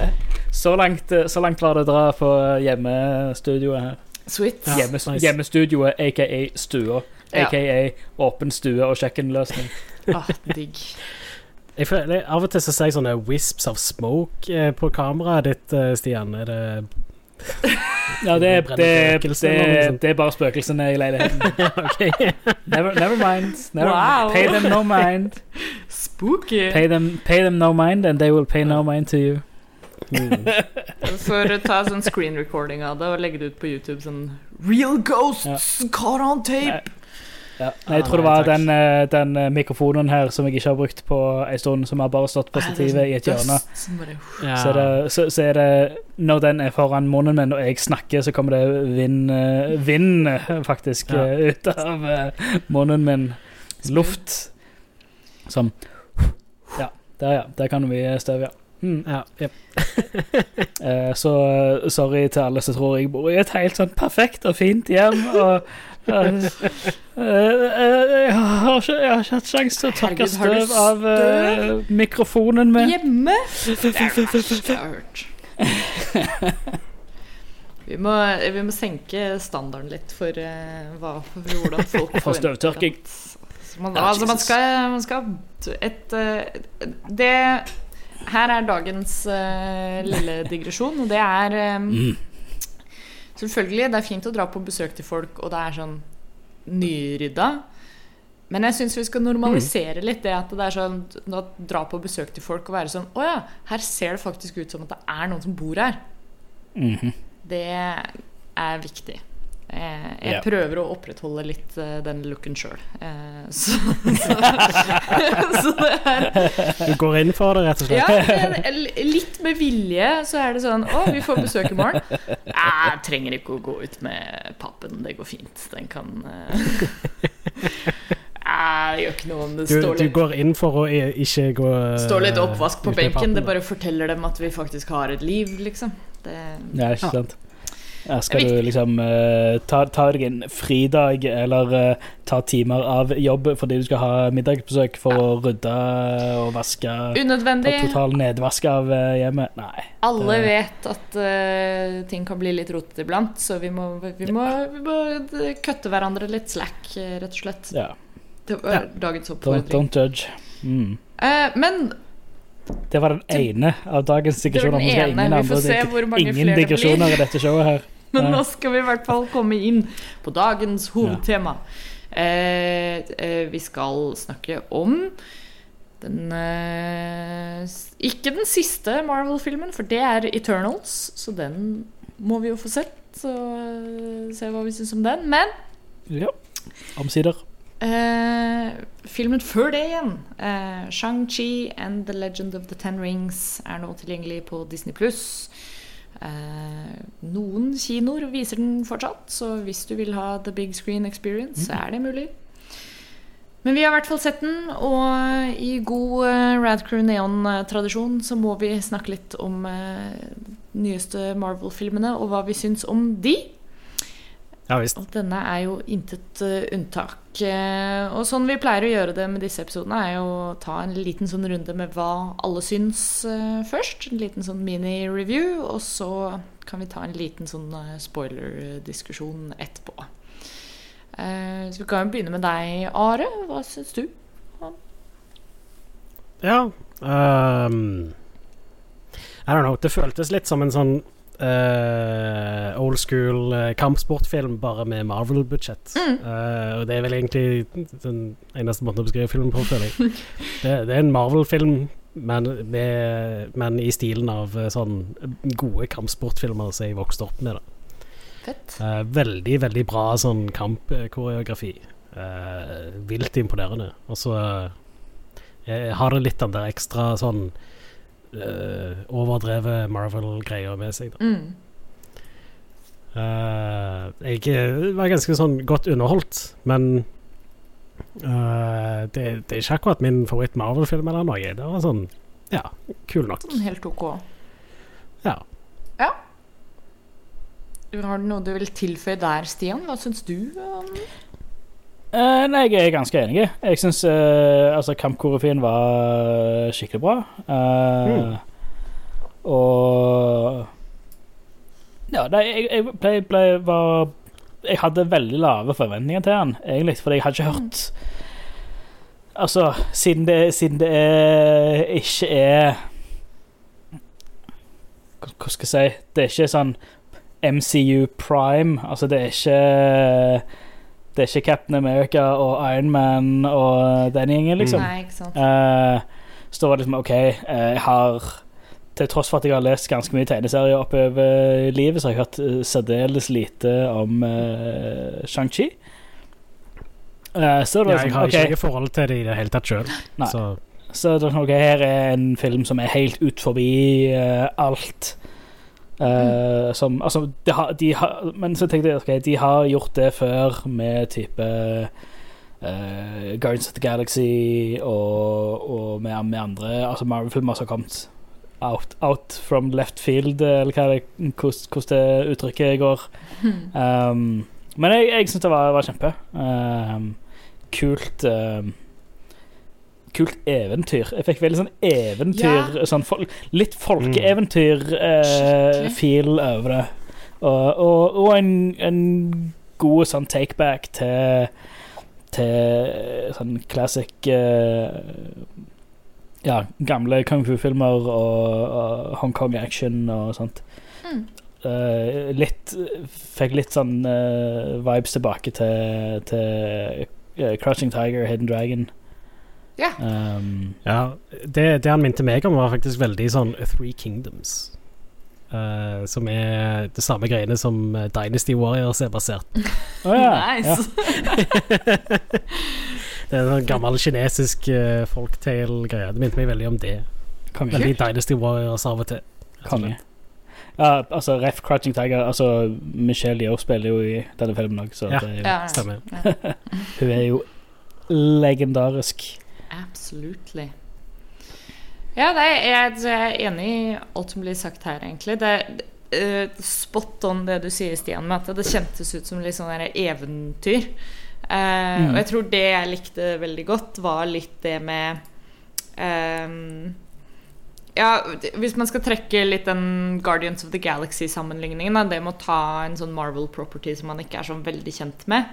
så, langt, eh, så langt var det å dra på hjemmestudioet her.
Sweet.
Ja.
Hjemmes
nice.
Hjemmestudioet, aka stua.
Ja.
Aka åpen stue og kjøkkenløsning.
Ah, digg.
Føler, Av og til så ser jeg sånne wisps av smoke eh, på kameraet ditt, eh, Stian. Er det
Ja, det, er- det, det, er- det er bare spøkelsene i leiligheten.
okay.
Never, never mind. Never,
Wow.
Pay them no mind.
Spooky!
Pay them, pay them no mind, and they will pay no mind to you.
Mm.
For å ta sånn screen recording av det og legge det ut på YouTube sånn Real ghosts caught on tape!
Ja. Nei, jeg tror det var den, eh, den eh, mikrofonen her som jeg ikke har brukt på en stund, som har bare stått på stativet i et hjørne.
Bare,
Ja.
Så, det, så, så er det Når den er foran munnen min og jeg snakker, så kommer det vind, eh, vind faktisk
Ja.
ut av munnen min. Luft som Ja, der, ja. Der kan vi støve, ja. Mm.
Ja, yep.
Eh, så sorry til alle som tror jeg bor i et helt sånn perfekt og fint hjem. Og jeg, har ikke, jeg har ikke hatt sjanse til å tørke støv av uh, mikrofonen min.
Hjemme? Det er det jeg har hørt. Vi må, vi må senke standarden litt for, uh, hva, for hvordan folk
For
forventer
støvtørking.
Man,
Ja,
altså, man skal, man skal et eh, Det Her er dagens uh, lille digresjon, og det er um,
Mm.
Selvfølgelig, det er fint å dra på besøk til folk, og det er sånn nyrydda. Men jeg syns vi skal normalisere litt det at det er sånn å dra på besøk til folk og være sånn Å ja, her ser det faktisk ut som at det er noen som bor her.
Mhm.
Det er viktig. Jeg, jeg
Ja.
prøver å opprettholde litt uh, den looken sjøl. så, så, så det er
Du går inn for det, rett og slett?
ja, det- litt med vilje så er det sånn Å, vi får besøk i morgen. Jeg trenger ikke å gå ut med pappen. Det går fint. Den kan eh, eh, Det gjør ikke noe om det
Du,
står
du går inn for å ikke gå
står litt oppvask på benken. Det bare forteller dem at vi faktisk har et liv, liksom. Det,
Ja, ikke sant. Ja, skal du liksom uh, ta, ta deg en fridag eller uh, ta timer av jobb fordi du skal ha middagsbesøk for å rydde og vaske
Unødvendig.
Ta total nedvask av uh, hjemmet? Nei.
Alle
Det-
vet at ting kan bli litt rotete iblant, så vi må, vi må, vi må kutte hverandre litt slack, rett og slett.
Ja.
Det var
Ja.
dagens
Don't,
oppfordring.
don't judge. Mm.
Men
Det var den ene av dagens
Det var
digresjoner.
den
Vi
Vi får se hvor mange
Ingen
flere det blir.
digresjoner i dette showet her.
Men nå skal vi i hvert fall komme inn på dagens hovedtema. Eh, eh, vi skal snakke om den eh, Ikke den siste Marvel-filmen, for det er Eternals, så den må vi jo få sett. Og eh, se hva vi syns om den. Men
Ja. Omsider.
Eh, filmen før det igjen, eh, Shang-Chi and The Legend of the Ten Rings, er nå tilgjengelig på Disney pluss. Eh, noen kinoer viser den fortsatt, så hvis du vil ha the big screen experience, så er det mulig. Men vi har i hvert fall sett den, og i god uh, Radcrew Neon-tradisjon så må vi snakke litt om eh, nyeste Marvel-filmene og hva vi syns om de.
Ja visst.
Og denne er jo intet eh, unntak. Eh, og sånn vi pleier å gjøre det med disse episodene, er jo å ta en liten sånn runde med hva alle syns eh, først. En liten sånn mini-review, og så kan vi ta en liten sånn spoiler-diskusjon etterpå. Så vi kan jo begynne med deg, Are. Hva syns du?
Ja um, I don't know. Det føltes litt som en sånn eh, old school uh, kampsportfilm, bare med Marvel-budsjett.
Mm.
Uh, og det er vel egentlig den eneste måten å beskrive filmen på, føler jeg. det, det er en Marvel-film, men, med- men i stilen av sånn gode kampsportfilmer som jeg vokste opp med. Eh, veldig, veldig bra sånn kampkoreografi. Uh, vilt imponerende. Og så uh, har det litt den der ekstra sånn eh, overdrevet Marvel-greier med seg. Da.
Mm.
Uh, jeg var ganske sånn godt underholdt, men uh, det, det er ikke akkurat min favoritt-Marvel-film eller noe. Det var sånn ja, kul nok.
Sånn helt ok.
Ja.
Har du noe du vil tilføye der, Stian? Hva syns du? om
Eh, nei, jeg er ganske enig. Jeg syns uh, altså, kampkoreografien var skikkelig bra. Eh, Og Ja, nei, jeg, jeg ble, ble var Jeg hadde veldig lave forventninger til han, egentlig, fordi jeg hadde ikke hørt Altså, siden det, siden det er, ikke er hva skal jeg si Det er ikke sånn MCU Prime. Altså, det er ikke Det er ikke Captain America og Iron Man og den gjengen, liksom.
Nei, ikke sant.
Uh, så da var det liksom OK, eh, jeg har Til tross for at jeg har lest ganske mye tegneserier oppover livet, så har jeg hørt eh, særdeles lite om uh, Shang-Chi. Uh, så da
Ja, jeg
sånn,
har
okay.
ikke noe forhold til det i det hele tatt sjøl. Så
så da, okay, her er en film som er helt ut forbi uh, alt. Eh, som, altså, de har, de har, men så tenkte jeg ok, de har gjort det før med type uh, Guardians of the Galaxy og, og med, med andre altså Marvel-filmer som har kommet out, out from left field, eller hva det, hvordan, hvordan det uttrykket går. Um, men jeg, jeg syns det var, var kjempe. Um, kult. Um, kult eventyr. Jeg fikk veldig sånn eventyr sånn fol Litt folkeeventyr-feel
Skikkelig.
over det. Og, og, og en, en god sånn takeback til Til sånn classic eh, Ja, gamle kung fu-filmer og, og Hongkong action og sånt.
Mm.
Uh, litt Fikk litt sånn uh, vibes tilbake til, til uh, Crouching Tiger, Hidden Dragon.
Ja.
Um,
ja, det, det han minte meg om, var faktisk veldig sånn Three Kingdoms. Uh, som er det samme greiene som eh, Dynasty Warriors er basert på.
å ja, ja.
nice.
Det er en sånn gammel kinesisk uh, folktale-greie. Det minte meg veldig om det.
Konge.
Veldig Dynasty Warriors av og til.
Konge. altså Ref Crouching Tiger Altså Michelle Yeoh spiller jo i denne filmen òg, så
Ja.
det er jo,
Ja,
Stemmer.
hun er jo legendarisk.
Absolutely. Ja, det er, jeg, er enig i alt som blir sagt her, egentlig. Det er uh, spot on det du sier, Stian, med at det kjentes ut som litt sånn der eventyr. Uh,
Mm.
Og jeg tror det jeg likte veldig godt, var litt det med um, Ja, hvis man skal trekke litt den Guardians of the Galaxy-sammenligningen, det med å ta en sånn Marvel-property som man ikke er så veldig kjent med,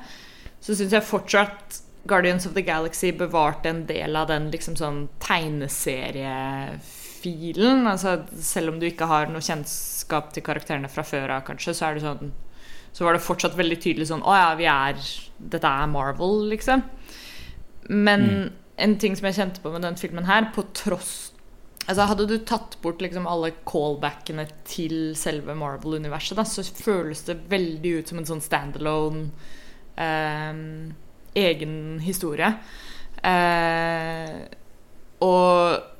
så syns jeg fortsatt Guardians of the Galaxy bevarte en del av den liksom sånn tegneseriefilen. Altså, selv om du ikke har noe kjennskap til karakterene fra før av, kanskje, så det sånn Så var det fortsatt veldig tydelig sånn Å ja, vi er Dette er Marvel, liksom. Men en ting som jeg kjente på med den filmen her, på tross Altså Hadde du tatt bort liksom alle callbackene til selve Marvel-universet, så føles det veldig ut som en sånn standalone eh, egen historie. Eh, og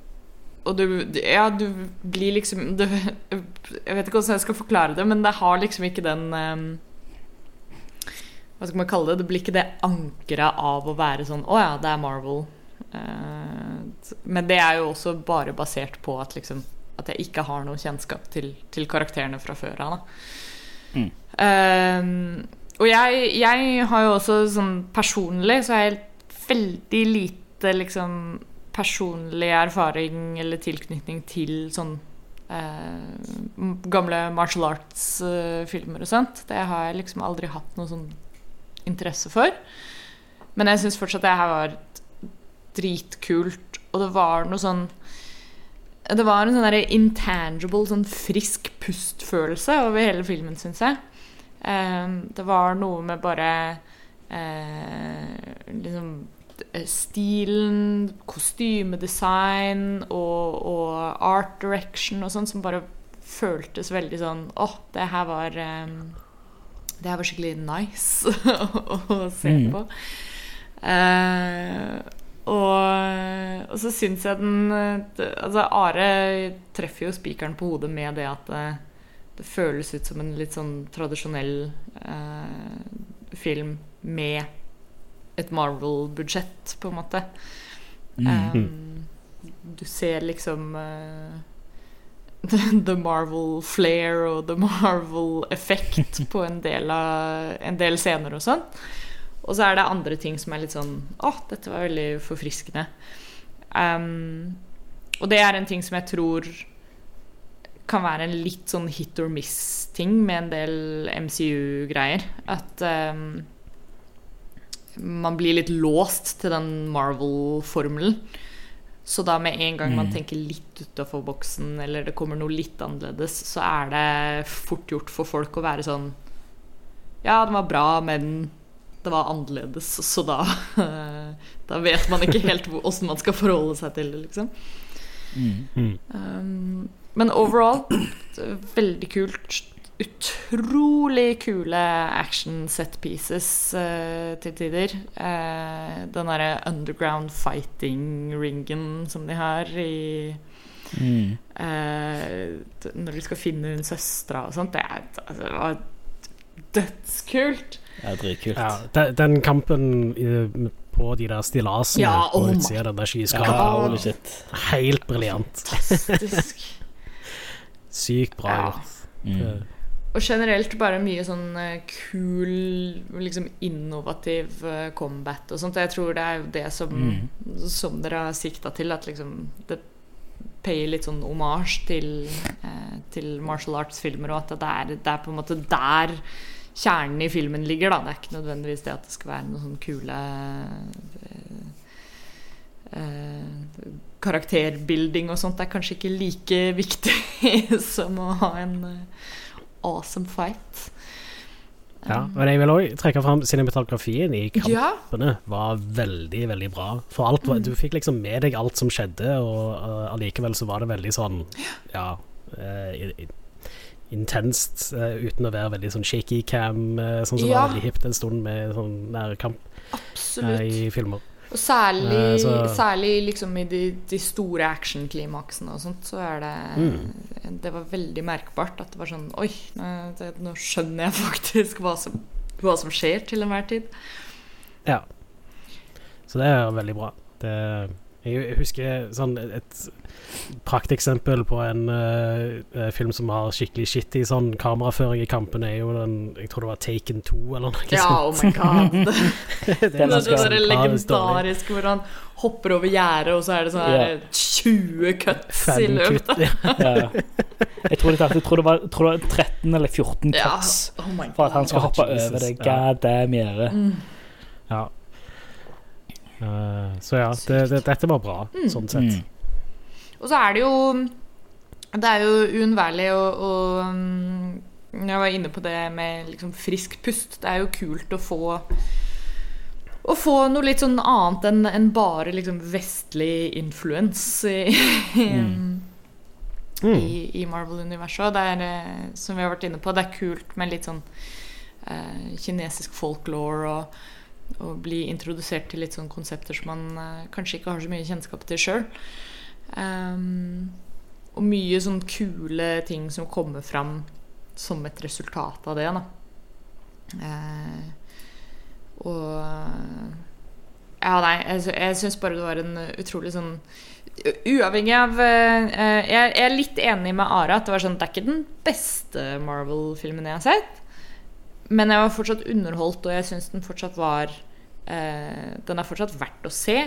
og du Ja, du blir liksom du, Jeg vet ikke hvordan jeg skal forklare det, men det har liksom ikke den eh, Hva skal man kalle det? Det blir ikke det ankeret av å være sånn Å ja, det er Marvel. Eh, men det er jo også bare basert på at liksom At jeg ikke har noe kjennskap til, til karakterene fra før av.
Mm.
Eh, og jeg, jeg har jo også sånn personlig så har jeg veldig lite liksom personlig erfaring eller tilknytning til sånn eh, gamle martial arts-filmer og sånt. Det har jeg liksom aldri hatt noe sånn interesse for. Men jeg syns fortsatt det her var dritkult, og det var noe sånn Det var en sånn intangible, sånn frisk pust-følelse over hele filmen, syns jeg. Eh, det var noe med bare eh, liksom stilen, kostymedesign og, og art direction og sånn som bare føltes veldig sånn Åh, det her var eh, Det her var skikkelig nice å, å se
Mm.
på. Eh, og, og så syns jeg den eh, Altså, Are treffer jo spikeren på hodet med det at det, føles ut som en litt sånn tradisjonell eh, film med et Marvel-budsjett, på en måte.
Mm.
Um, du ser liksom uh, The Marvel flair og The Marvel effekt på en del, av, en del scener og sånn. Og så er det andre ting som er litt sånn Å, dette var veldig forfriskende. Um, og det er en ting som jeg tror kan være en litt sånn hit or miss-ting med en del MCU-greier. At um, man blir litt låst til den Marvel-formelen. Så da med en gang man
Mm.
tenker litt utafor boksen, eller det kommer noe litt annerledes, så er det fort gjort for folk å være sånn Ja, den var bra, men det var annerledes, så da Da vet man ikke helt åssen man skal forholde seg til det, liksom.
Mm.
Mm.
Um, men overall, veldig kult. Utrolig kule action set pieces eh, til tider. Eh, den derre underground fighting-ringen som de har i
Mm.
eh, Når de skal finne hun søstera og sånt. Det, er, altså, det var dødskult.
Ja, dritkult.
Ja, den, den kampen i, på de der stillasene
Ja, oh på
utsida av den der skyskraperen, helt briljant.
Fantastisk.
Sykt bra
Ja.
gjort.
Mm.
Og generelt bare mye sånn eh, kul, liksom innovativ eh, combat og sånt. Jeg tror det er jo det som,
Mm.
som dere har sikta til, at liksom det payer litt sånn omasj til, eh, til martial arts-filmer, og at det er, det er på en måte der kjernen i filmen ligger, da. Det er ikke nødvendigvis det at det skal være noen sånn kule eh, karakterbuilding og sånt. Er kanskje ikke like viktig som å ha en eh, awesome fight.
Ja, men jeg vil òg trekke fram cinematografien i
Ja,
kampene. var veldig, veldig bra. For alt var,
Mm.
Du fikk liksom med deg alt som skjedde, og uh, allikevel så var det veldig sånn Ja i- intenst, uh, uten å være veldig sånn shaky cam, sånn som
Ja.
var veldig hipt en stund med sånn nærkamp i filmer.
Og særlig,
så-
særlig liksom i de, de store actionklimaksene og sånt, så er det
Mm.
Det var veldig merkbart at det var sånn Oi, det, nå skjønner jeg faktisk hva som, hva som skjer til enhver tid.
Ja. Så det er veldig bra. Det, jeg husker sånn et prakteksempel på en eh, film som har skikkelig shitty sånn kameraføring i kampene, er jo den Jeg tror det var Taken 2 eller noe
Ja, oh my god. Det, er
Paris dårlig.
legendariske hvor han hopper over gjerdet, og så er det sånn yeah. 20 cuts i løpet.
Ja.
Ja. Jeg tror, det, jeg tror, det var, jeg tror det var 13 eller 14
Ja.
cuts
Oh
for at han skal hoppe
Jesus,
over det god damn gjerdet.
Mm.
ja. Eh, så ja, det, det, dette var bra,
Mm.
sånn sett.
Mm.
Og så er det jo Det er jo uunnværlig å, å um, Jeg var inne på det med liksom frisk pust. Det er jo kult å få å få noe litt sånn annet enn en bare liksom vestlig influens i,
Mm.
Mm.
i, i Marvel-universet. Og det er, eh, som vi har vært inne på, det er kult med litt sånn eh, kinesisk folklore og, og bli introdusert til litt sånn konsepter som man eh, kanskje ikke har så mye kjennskap til sjøl. Um, og mye sånn kule ting som kommer fram som et resultat av det. Da. Uh, og Ja, nei, jeg, jeg syns bare det var en utrolig sånn Uavhengig av eh, jeg, jeg er litt enig med Ara at det var sånn Det er ikke den beste Marvel-filmen jeg har sett. Men jeg var fortsatt underholdt, og jeg syns den fortsatt var eh, Den er fortsatt verdt å se.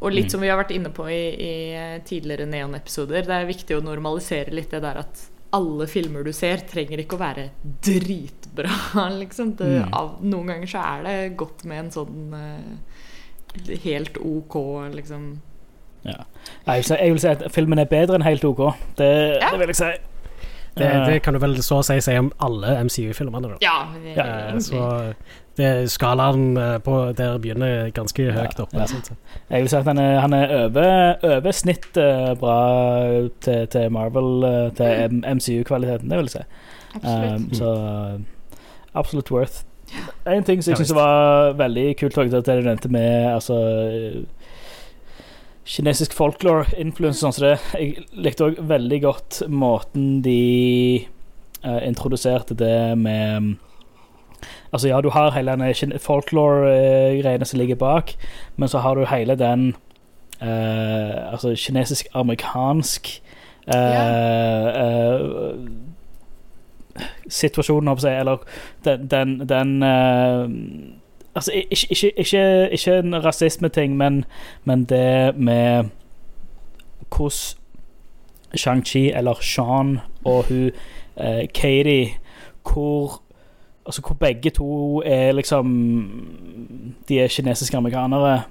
Og litt
Mm.
som vi har vært inne på i, i tidligere Neon-episoder, det er viktig å normalisere litt det der at alle filmer du ser, trenger ikke å være dritbra, liksom. Det,
Mm.
av, noen ganger så er det godt med en sånn eh, helt ok, liksom.
Ja. Jeg, vil si, jeg vil si at filmen er bedre enn helt OK. Det,
Ja.
det vil jeg si.
Det,
Eh,
det kan du vel så å si si om alle MCU-filmene, da.
Ja,
Eh, så det, skalaen eh, på der begynner ganske høyt oppe.
ja.
ja.
Jeg vil si at han er, han er over, over snitt bra til, til Marvel, til MCU-kvaliteten, det vil jeg si.
Absolutt.
Um, så absolutt worth. En ting som jeg syns var veldig kult, det du nevnte med altså, kinesisk folklore-influence. Sånn så. Jeg likte òg veldig godt måten de uh, introduserte det med Altså, ja, du har hele den folklore-greiene som ligger bak, men så har du hele den uh, altså kinesisk-amerikansk uh, uh, situasjonen, håper jeg, eller den, den, den eh, Altså, ikke, ikke, ikke, ikke en rasismeting, men, men det med hvordan Shang-Chi, eller Sean, og hun eh, Katie Hvor Altså hvor begge to er liksom De er kinesiske amerikanere.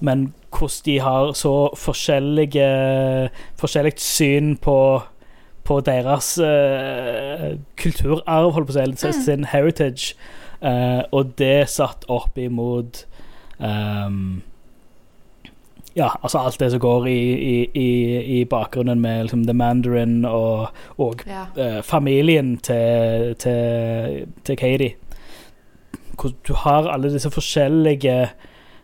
men hvordan de har så forskjellige forskjellig syn på på deres eh, kulturarv, holdt på å si,
Mm.
sin heritage. Eh, og det satt opp imot um, Ja, altså alt det som går i, i, i, i bakgrunnen med liksom, The Mandarin og, og
Ja.
eh, familien til, til, til Katie. Hvor du har alle disse forskjellige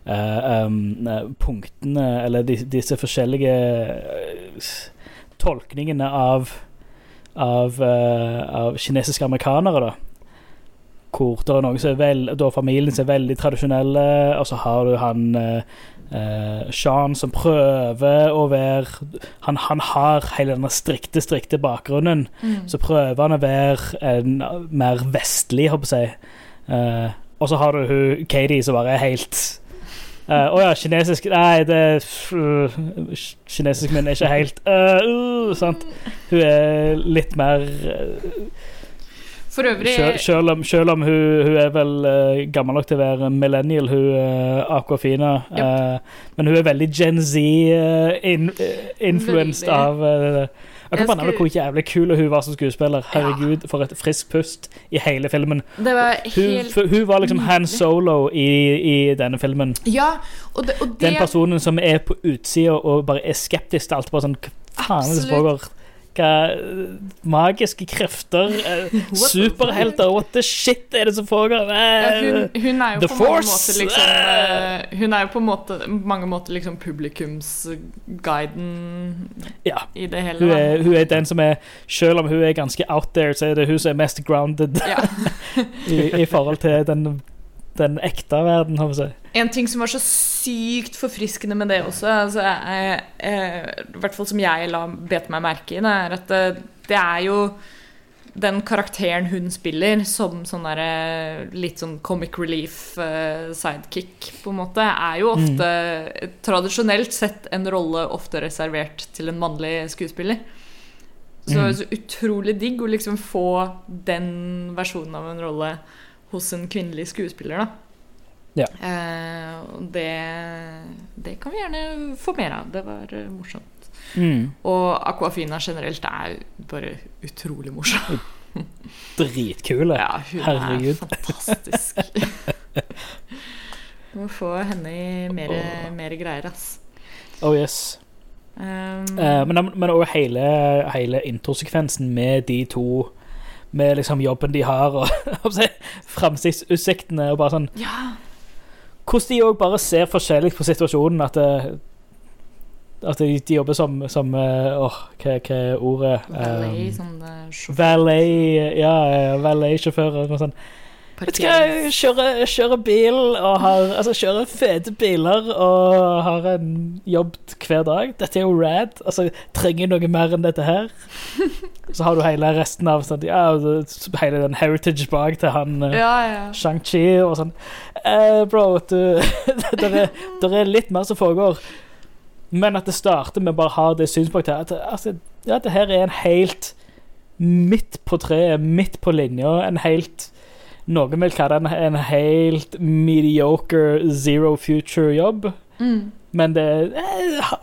eh, um, punktene, eller de, disse forskjellige eh, tolkningene av av, uh, av kinesiske amerikanere, da. Hvor det er noen som er vel, da familien som er veldig tradisjonelle, og så har du han eh, eh, Sean som prøver å være Han, han har hele denne strikte, strikte bakgrunnen.
Mm.
Så prøver han å være en, mer vestlig, håper jeg. Eh, og så har du hun Katie som bare er helt eh, oh ja, kinesisk Nei, det uh, Kinesisk min er ikke helt uh, uh, Sant? Hun er litt mer uh,
For øvrig
selv, selv, om, selv om hun, hun er vel uh, gammel nok til å være millennial, hun uh, Aquafina. Uh, men hun er veldig Gen Z-influenced
Veldig.
av uh, Jeg kan bare nevne hvor jævlig kul hun var som skuespiller. Herregud, for et friskt pust i hele filmen.
Det var
Hun, hun var liksom Han. Solo i, i denne filmen.
Ja, og det, og det
Den personen som er på utsida og bare er skeptisk til alt. Bare sånn faen er det som
Absolutt.
foregår? Eh, magiske krefter? eh, Superhelter? What the shit er det som foregår?
ja,
Eh,
hun, hun er jo
The
på
Force!
måter liksom Hun er jo på måte, mange måter liksom publikumsguiden
Ja.
i det hele.
Hun er, hun er den som er Selv om hun er ganske out there, så er det hun som er mest grounded
Ja.
i, i forhold til den, den ekte verden. har vi sagt.
En ting som var så sykt forfriskende med det også, altså, jeg, jeg, i hvert fall som jeg la bet meg merke i, det er at det, det er jo den karakteren hun spiller som sånn der, litt sånn comic relief eh, sidekick, på en måte, er jo ofte tradisjonelt sett en rolle ofte reservert til en mannlig skuespiller. Så,
Mm.
så utrolig digg å liksom få den versjonen av en rolle hos en kvinnelig skuespiller, da.
Ja.
Eh, det, det kan vi gjerne få mer av. Det var uh, morsomt.
Mm.
Og Aquafina generelt er bare utrolig morsom.
Dritkule.
Ja, hun
Herregud.
er fantastisk. Må få henne i mer, mer greier, ass.
Oh yes.
Um,
Eh, men men hele, hele introsekvensen med de to Med liksom jobben de har, og skal jeg framtidsutsiktene. Og bare sånn
ja,
Hvordan de òg bare ser forskjellig på situasjonen. At, det, at de, de jobber som, som eh, Åh, hva, hva er ordet?
valet,
Um,
sånn eh,
valet Ja, valet-sjåfører. og Sånn. Vet du hva, kjøre, kjører bil og har Altså, kjøre fete biler og har en jobb hver dag. Dette er jo rad. Altså, trenger jeg noe mer enn dette her? Så har du hele resten av sånn, ja, hele den heritage bak til han eh,
Ja, ja.
Shang-Chi og sånn. Eh, bro, du Det er, er litt mer som foregår. Men at det starter med bare å ha det synspunktet at altså, ja, det her er en helt midt på treet, midt på linja, en helt Noen vil kalle det en, en helt mediocre zero future-jobb,
Mm.
men det eh,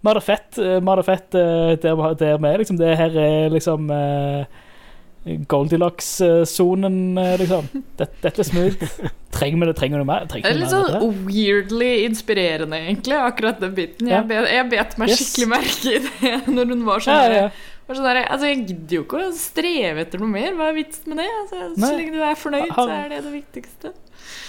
Vi har det fett, eh, vi har det fett eh, der, vi- der vi er, liksom. Det her er liksom eh, Goldilocks-sonen, eh, liksom. Dette, dette er smooth. Trenger vi det? Trenger vi mer? mer?
Det er litt sånn weirdly inspirerende, egentlig, akkurat den biten.
Ja.
Jeg, bet, jeg bet meg
Yes.
skikkelig merke i det når hun var sånn
Ja, ja.
var sånn der, Altså, Jeg gidder jo ikke å streve etter noe mer. Hva er vitsen med det? Altså, så lenge du er fornøyd, så er det det viktigste.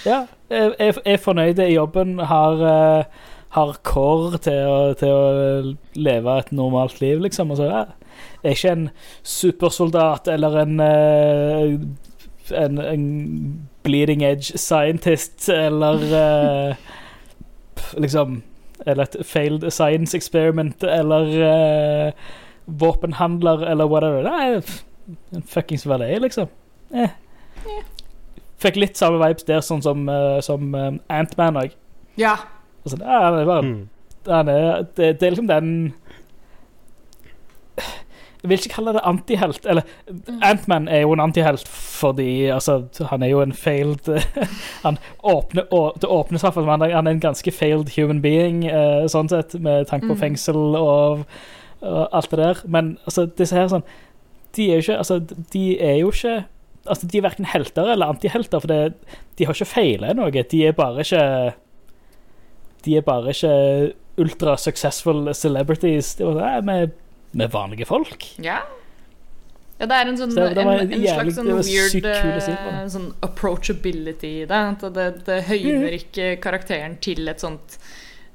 ja. Jeg er fornøyd i jobben. Har, eh, har kår til å, til å leve et normalt liv, liksom. Altså, ja. Jeg er ikke en supersoldat eller en, eh, en, en bleeding edge scientist eller eh, liksom Eller et failed science experiment eller uh, våpenhandler eller whatever. Nei, en fuckings valet, liksom. Eh. Fikk litt samme vibes der, sånn som, uh, som um, Antman òg.
Ja.
Altså, ja, han er bare
Mm.
er, det, det er liksom den Jeg vil ikke kalle det antihelt. Eller Antman er jo en antihelt fordi altså, han er jo en failed han åpner, å, Det åpnes i hvert fall han er- er en ganske failed human being, eh, sånn sett, med tanke på
Mm.
fengsel og, og alt det der. Men altså, disse her sånn De er jo ikke Altså, de er jo ikke Altså, De er verken helter eller antihelter, for det, de har ikke feila noe. De er bare ikke De er bare ikke ultra successful celebrities. Det var, nei, vi, er vanlige folk.
Ja. Ja, det er en sånn
Så det
en, en
jævlig-
slags sånn weird
si
eh, sånn approachability i det. At det, det
Mm.
høyner ikke karakteren til et sånt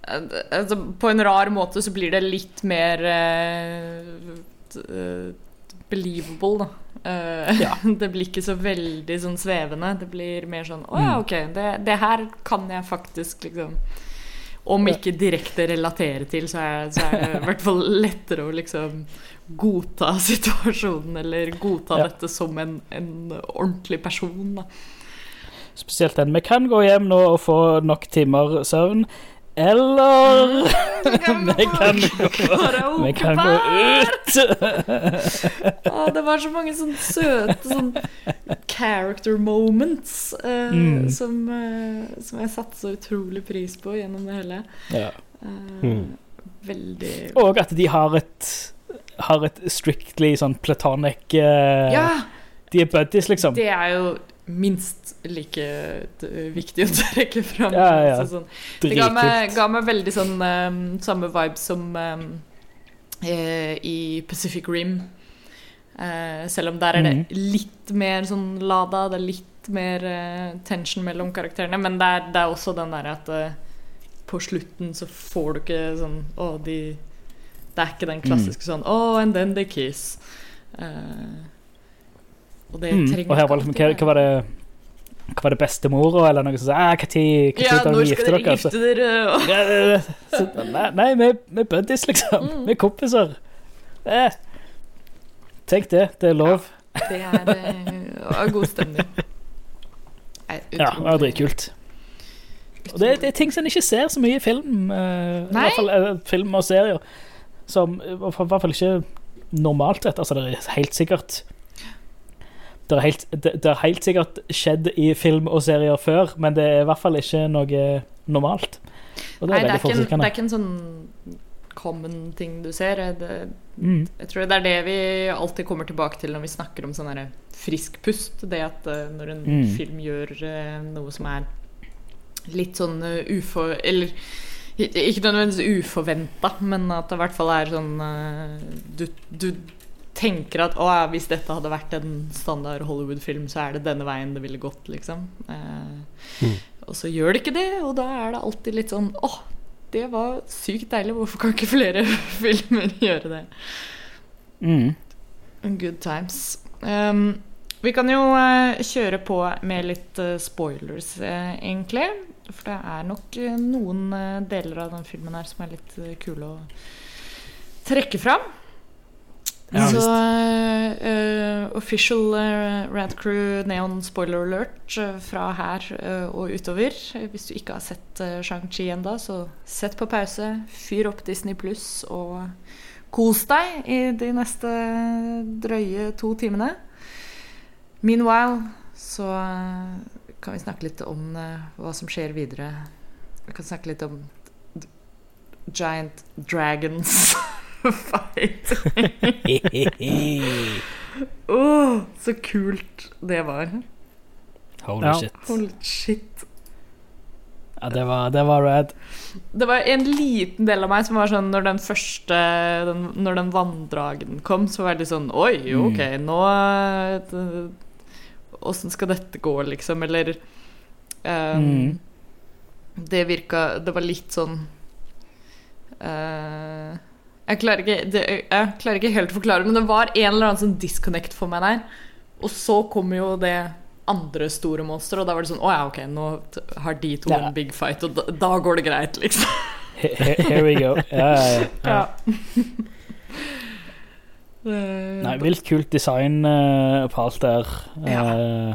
eh, altså, På en rar måte så blir det litt mer uh, believable, da. Uh,
Ja.
det blir ikke så veldig sånn svevende. Det blir mer sånn Å ja,
Mm.
ok, det, det her kan jeg faktisk liksom Om ikke direkte relatere til, så er, så er det i hvert fall lettere å liksom godta situasjonen, eller godta
Ja.
dette som en, en ordentlig person, da.
Spesielt den. Vi kan gå hjem nå og få nok timer søvn. Eller vi kan gå, vi kan gå ut!
Å, det var så mange sånne søte sånne character moments eh,
Mm.
som, eh, som jeg satte så utrolig pris på gjennom det hele.
Ja.
Eh,
Mm.
Veldig
Og at de har et Har et strictly sånn platonic eh,
Ja!
De er buddies, liksom.
Det er jo minst like eh, viktig å trekke fram.
Ja, ja.
Så sånn, Det ga meg, ga meg veldig sånn um, samme vibe som eh, i Pacific Rim. Uh, selv om der er det
Mhm.
litt mer sånn lada, det er litt mer uh, tension mellom karakterene. Men det er, det er også den derre at uh, på slutten så får du ikke sånn Å, de Det er ikke den klassiske sånn Oh, and then they kiss. Eh, og det
Mm.
trenger
Og her var liksom, hva, hva var det Hva var det bestemora, eller noe sånt? Ah, Når tid
Ja,
dere
når skal dere
dere? Så-
gifte dere? Og-
Ja, ja, ja. Så, nei, nei, vi vi er buddies, liksom.
Mm.
Vi er kompiser. Eh. Tenk det. Det er lov.
Det er eh, god stemning. Nei,
Ja, det var dritkult. Og det, det er ting som en ikke ser så mye i film. eh, I hvert fall uh, film og serier. Som i hvert fall ikke normalt sett. Altså, det er helt sikkert det er, helt, det, det er helt sikkert skjedd i film og serier før, men det er i hvert fall ikke noe normalt. Og det
Nei,
er
er,
veldig
ikke en, det er ikke en sånn common ting du ser. Det,
Mm.
jeg tror det er det vi alltid kommer tilbake til når vi snakker om sånn frisk pust. Det at eh, når en
Mm.
film gjør eh, noe som er litt sånn uh, ufo... Eller ikke nødvendigvis uforventa, men at det i hvert fall er sånn eh, du, du tenker at å, ja, hvis dette hadde vært en standard Hollywood-film, så er det denne veien det ville gått, liksom. Eh,
Mm.
Og så gjør det ikke det, og da er det alltid litt sånn åh, det var sykt deilig. Hvorfor kan ikke flere filmer gjøre det?
Mm.
Good times. Um, vi kan jo uh, kjøre på med litt uh, spoilers, uh, egentlig. For det er nok noen deler av den filmen her som er litt kule å trekke fram.
Ja,
Så eh, official uh, Rad Crew Neon spoiler alert uh, fra her og utover. Hvis du ikke har sett uh, Shang-Chi ennå, så sett på pause, fyr opp Disney Pluss og kos deg i de neste drøye to timene. Meanwhile så kan vi snakke litt om hva som skjer videre. Vi kan snakke litt om Giant Dragons fight. Åh, så kult det var.
Holy
Ja.
shit.
Holy shit.
Ja, det var, det var rad.
Det var en liten del av meg som var sånn når den første den, Når den vanndragen kom, så var jeg litt sånn Oi,
Mm.
ok, nå eh, Åssen skal dette gå, liksom? Eller um,
Mm.
Det virka Det var litt sånn eh, jeg, klarer ikke, det, jeg klarer ikke helt å forklare, men det var en eller annen sånn disconnect for meg der. Og så kommer jo det andre store monsteret, og da var det sånn Å ja, ok, nå har de to
Ja.
en big fight, og da, da går det greit, liksom.
He- he- Here we go. Ja, ja, ja.
Ja.
Nei, vilt kult design uh, på alt der.
Ja.
Eh,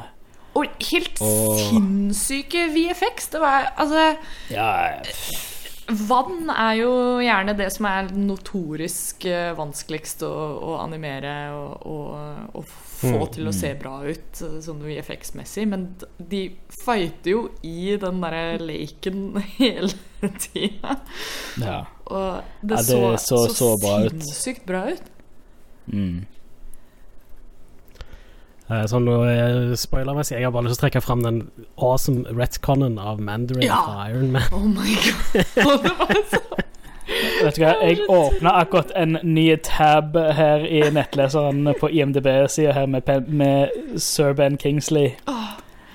og helt
Og-
sinnssyke VFX. Det var altså
ja,
vann er jo gjerne det som er notorisk eh, vanskeligst å, å animere og, og, og få
Mm.
til å se bra ut eh, sånn VFX-messig. Men de fighter jo i den derre leken hele tida.
Ja.
Og det,
Ja, det
så,
så-
så,
så bra ut.
sinnssykt bra ut.
Mm.
Eh, nå uh, spoilermessig, jeg har bare lyst til å trekke fram den awesome retconen av Mandarin
Ja.
fra Iron Man.
Oh my god. Så
Vet du hva, jeg åpna akkurat en ny tab her i nettleseren på IMDb-sida her med, med Sir Ben Kingsley.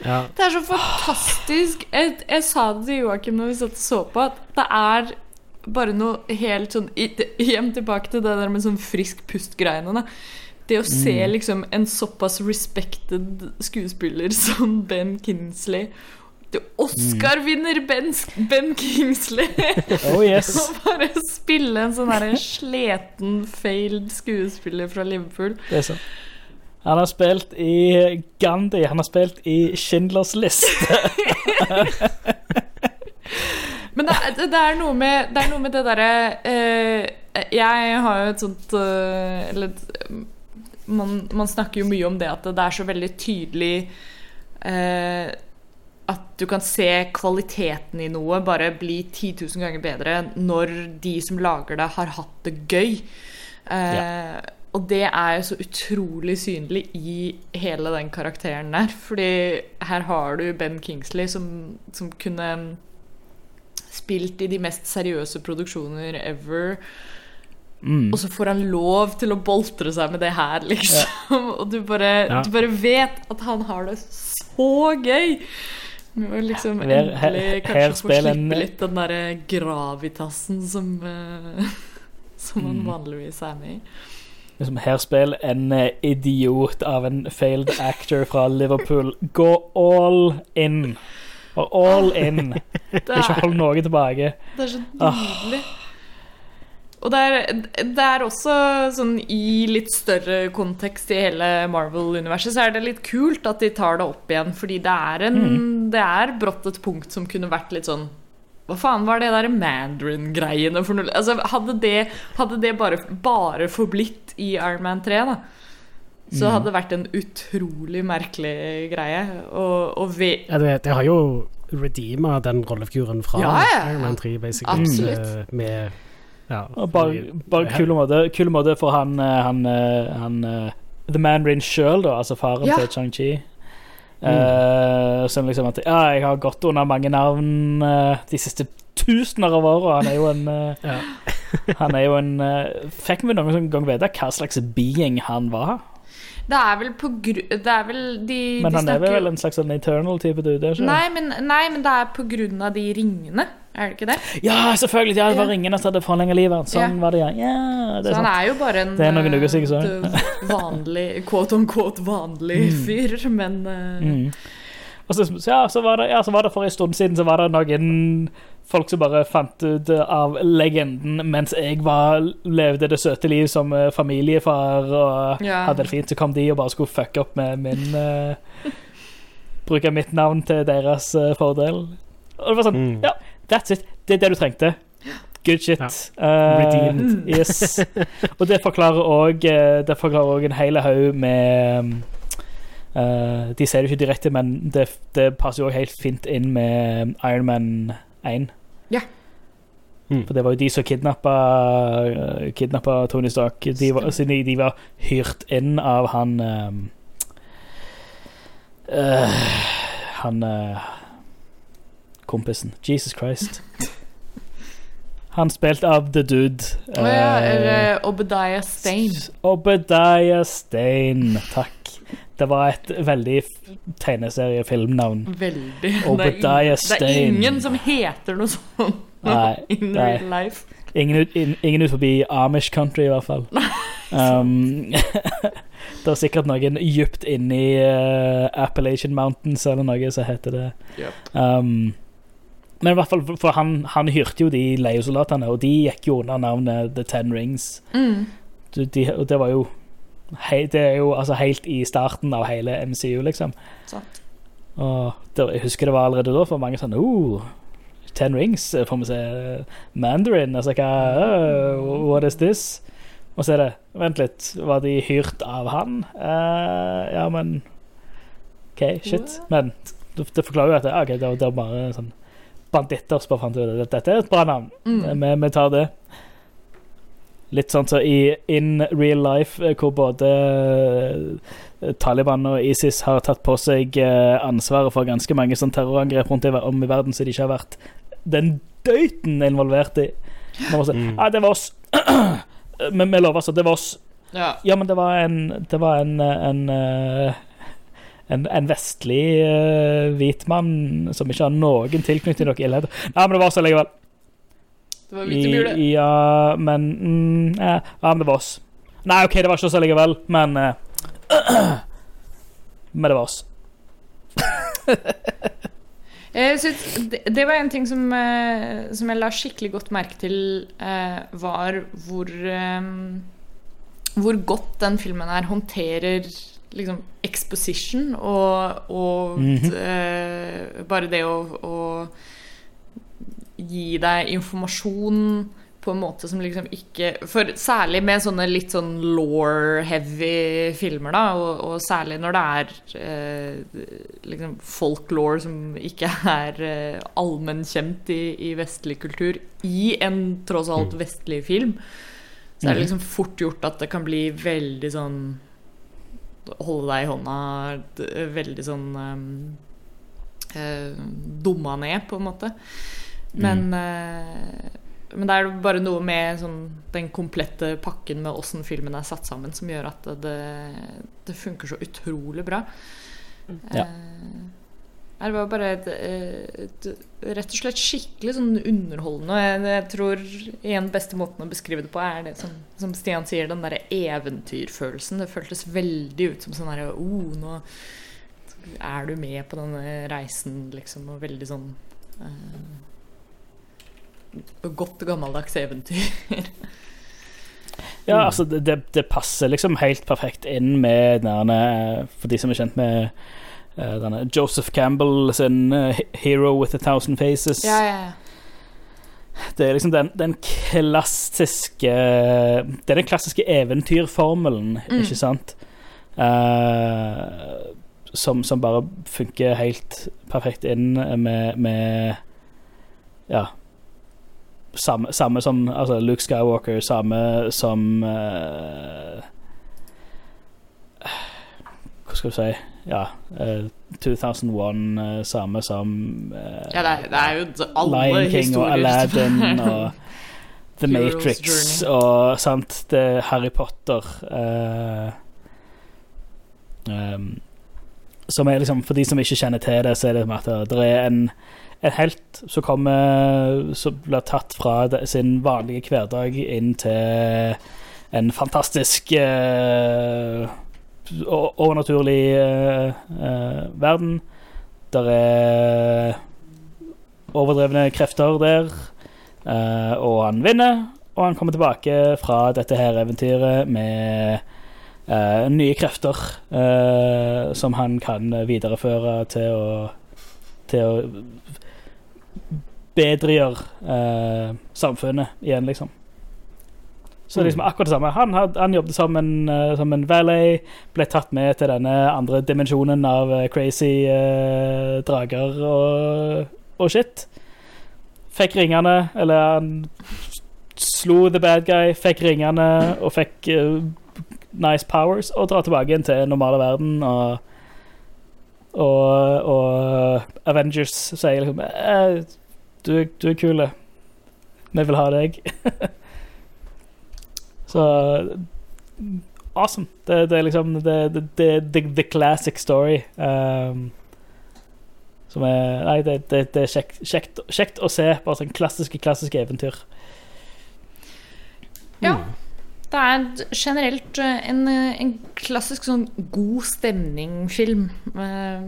Ja.
Det er så fantastisk. Jeg, jeg sa det til Joakim når vi satt og så på, at det er bare noe helt sånn Hjem tilbake til det der med sånn frisk pust-greiene. Det å se
Mm.
liksom en såpass respected skuespiller som Ben Kingsley det Oscar-vinner ben, ben Kingsley!
Oh yes.
Og bare spille en sånn der sleten, failed skuespiller fra Liverpool.
Det er sant. Han har spilt i Gandhi, han har spilt i Schindlers liste.
Men det, det er noe med det, er noe med det derre eh, Jeg har jo et sånt eh, Eller et- man, man snakker jo mye om det at det er så veldig tydelig eh, at du kan se kvaliteten i noe bare bli 10 000 ganger bedre når de som lager det, har hatt det gøy. Eh, Og det er jo så utrolig synlig i hele den karakteren der. Fordi her har du Ben Kingsley som, som kunne spilt i de mest seriøse produksjoner ever.
Mm.
Og så får han lov til å boltre seg med det her, liksom. Og du bare,
Ja.
du bare vet at han har det så gøy! Med å liksom
Her- her-
endelig
her
kanskje få
slippe en-
litt den derre gravitasen som, uh, som han
Mm.
vanligvis er med i.
Liksom, her spiller en eh, idiot av en failed actor fra Liverpool. Gå all in. Og all in. Ikke hold noe tilbake.
det er så nydelig. Og det er, det er også sånn i litt større kontekst i hele Marvel-universet, så er det litt kult at de tar det opp igjen, fordi det er en Det er brått et punkt som kunne vært litt sånn Hva faen var det der Mandarin-greiene for noe Altså, hadde det, hadde det bare, bare forblitt i Iron Man 3, da, så hadde det vært en utrolig merkelig greie. Og, og ve
Ja, det, det har jo redeema den rollefiguren fra
Ja, ja, ja.
Iron Man 3, basically.
Absolutt.
eh, Med ja,
Og bare, bare kul måte, kul måte for han, eh, han, eh, han eh, The Mandarin sjøl, da, altså faren
Ja.
til Chang-Chi. Eh, som liksom at Ja, jeg har gått under mange navn uh, de siste tusener av åra. han er jo en uh,
ja.
Han er jo en Fikk vi noen gang vite hva slags being han var?
Det er vel på gru... Det er vel de,
Men
de
han er vel en slags sånn eternal-type dude?
Nei men, nei, men det er på grunn av de ringene. Er det ikke det?
Ja, selvfølgelig! Ja, det var ringene som hadde forlenga livet. Sånn
Ja.
var det, ja. ja det
Så
er
han
sant.
er jo bare en
Det er noen uker siden,
eh, vanlig Quote on quote vanlig fyr, men uh...
Mm. Og så, så, ja, så, var det, ja, så var det for en stund siden Så var det noen folk som bare fant ut av legenden mens jeg var, levde det søte liv som eh, familiefar og
Ja.
hadde det fint. Så kom de og bare skulle fucke opp med min uh, Bruke mitt navn til deres uh, fordel. Og det var sånn
Mm.
Ja, that's it. Det er det du trengte. Good shit.
Ja.
Redeemed.
Redeemed.
yes. Og det forklarer òg også en hel haug med Uh, De sier det ikke direkte, men det, det passer jo helt fint inn med Iron Man 1.
Ja.
Mm.
For det var jo de som kidnappa, uh, kidnappa Tony Stark. De var, siden de, de var hyrt inn av han um, uh, Han uh, kompisen. Jesus Christ. Han spilte av The Dude.
Å ja,
eh,
eller Obadiah Stane.
Obadiah Stane. Takk. Det var et veldig tegneseriefilmnavn.
Veldig. Det
Obadiah
ingen, det er ingen som heter noe sånt
Nei,
in
nei.
real life.
Ingen in, ingen ut forbi Amish country, i hvert fall. Um, det er sikkert noen dypt inni uh, Appalachian Mountains eller noe som heter det.
Yep.
Um, men i hvert fall, for han, han hyrte jo de leiesoldatene, og de gikk jo under navnet The Ten Rings.
Mm.
De, og det var jo hei, Det er jo altså helt i starten av hele MCU, liksom.
Sant.
Og det, jeg husker det var allerede da for mange sånn oh, Ten Rings eh, får vi se Mandarin. Altså hva uh, What is this? Og så er det Vent litt, var de hyrt av han? Uh, ja, men OK, shit. Men det forklarer jo at det, okay, det, det er bare sånn banditter som bare fant ut at dette er et bra navn.
Mm.
Vi, vi tar det. Litt sånn som så i In Real Life, hvor både Taliban og ISIS har tatt på seg ansvaret for ganske mange sånn terrorangrep rundt om i verden som de ikke har vært den døyten involvert i. Man si, mm. ah, det var oss. Men vi lover, altså. Det var oss.
Ja.
ja, men det var en Det var en, en, en, en vestlig uh, hvit mann som ikke har noen tilknytning til noe ildhet. Nei, men det var oss allikevel.
Det var hvite bjule.
Ja, men mm, ja, men det var oss. Nei, OK, det var ikke oss allikevel, men uh, Men det var oss.
det, det, var en ting som, eh, som, jeg la skikkelig godt merke til, eh, var hvor eh, Hvor godt den filmen her håndterer liksom exposition og, og mm -hmm. bare det å, å gi deg informasjon på en måte som liksom ikke For særlig med sånne litt sånn law-heavy filmer, da, og, og, særlig når det er eh, liksom folklore som ikke er eh, allmennkjent i, i, vestlig kultur, i en tross alt mm. vestlig film, så er det mm. liksom fort gjort at det kan bli veldig sånn Holde deg i hånda, veldig sånn um, eh, Dumma ned, på en måte. Men mm. uh, men det er bare noe med sånn, den komplette pakken med åssen filmen er satt sammen, som gjør at det, det funker så utrolig bra. Ja. Eh, det var bare et, et, rett og slett skikkelig sånn underholdende. Jeg, jeg tror en beste måten å beskrive det på er det som, som Stian sier, den derre eventyrfølelsen. Det føltes veldig ut som sånn herre oh, nå er du med på denne reisen, liksom, og veldig sånn uh, godt gammeldags eventyr.
ja, altså det, det, passer liksom helt perfekt inn med denne For de som er kjent med uh, denne Joseph Campbell sin uh, 'Hero with a Thousand Faces'.
Ja, ja, ja.
Det er liksom den, den, klassiske Det er den klassiske eventyrformelen, mm. ikke sant? Uh, som, som, bare funker helt perfekt inn med, med Ja samme, samme, som altså Luke Skywalker, samme som uh, Hva skal du si? Ja, uh, 2001, uh, samme som
Ja, det er, det er, jo alle
Lion King og Aladdin og The Matrix og sant, Harry Potter um, Som er liksom For de som ikke kjenner til det, så er det at det er en en helt som kommer Som blir tatt fra sin vanlige hverdag inn til en fantastisk uh, overnaturlig uh, uh, verden. Der er overdrevne krefter der, og han vinner. Og han kommer tilbake fra dette her eventyret med nye krefter som han kan videreføre til å, til å bedregjør eh, samfunnet igjen, liksom. Så det er liksom mm. akkurat det samme. Han, had, han jobbet som en, uh, som en valet, ble tatt med til denne andre dimensjonen av uh, crazy eh, drager og, og, shit. Fikk ringene, eller han slo the bad guy, fikk ringene og fikk nice powers, og drar tilbake igjen til normale verden. og og, og Avengers sier liksom du, du, er kul. Vi vil ha deg. Så Awesome. Det, det er liksom det, det, det, the classic story. Um, som er Nei, det, det er kjekt, kjekt, kjekt, å se. Bare sånn klassiske, klassiske eventyr.
Ja. Mm. Det er generelt eh, en, eh, en klassisk sånn god stemning-film. Eh,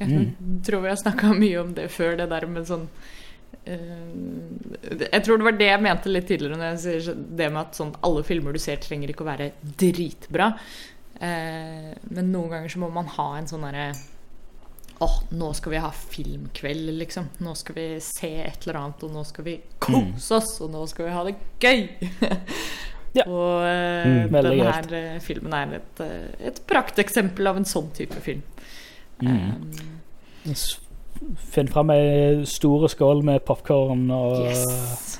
jeg mm. tror vi har snakka mye om det før, det der med sånn Jeg tror det var det jeg mente litt tidligere når jeg sier det med at sånn, alle filmer du ser, trenger ikke å være dritbra. Men noen ganger så må man ha en sånn derre Åh, nå skal vi ha filmkveld, liksom. Nå skal vi se et eller annet, og nå skal vi kose oss, og nå skal vi ha det gøy.
Ja.
Og eh,
Mm,
denne her eh, filmen er et, eh, et prakteksempel av en sånn type film. Um,
Finn fram ei stor skål med popkorn og
yes.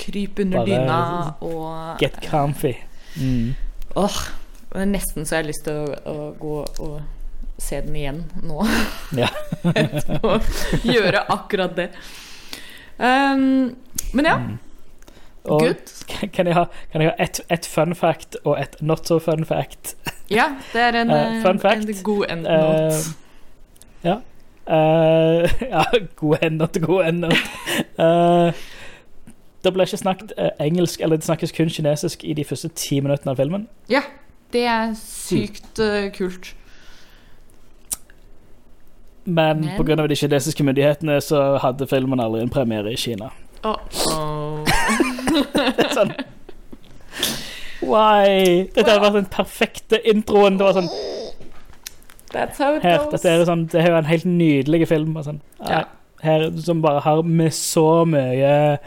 Kryp under dyna og
get comfy. Mm.
Åh, det er nesten så jeg har lyst til å, å gå og se den igjen nå.
Ja.
og gjøre akkurat det. Um, men ja,
Mm. Og
good.
kan jeg ha, kan jeg ha ett et fun fact og et not so fun fact?
Ja, det er en,
uh,
eh, en god endnote.
Uh, ja. Uh, ja, god endnote, god endnote. Det ble ikke snakket eh, engelsk, eller det snakkes kun kinesisk i de første ti minuttene av filmen.
ja, det er sykt eh, kult.
Men,
Men-
av de kinesiske myndighetene så hadde filmen aldri en premiere i Kina.
Åh.
Det er sånn Why? Dette hadde vært den perfekte introen. Det var sånn Her, dette er, sånn, det er jo en helt nydelig film. Og sånn.
Ja.
Her, som bare har med så mye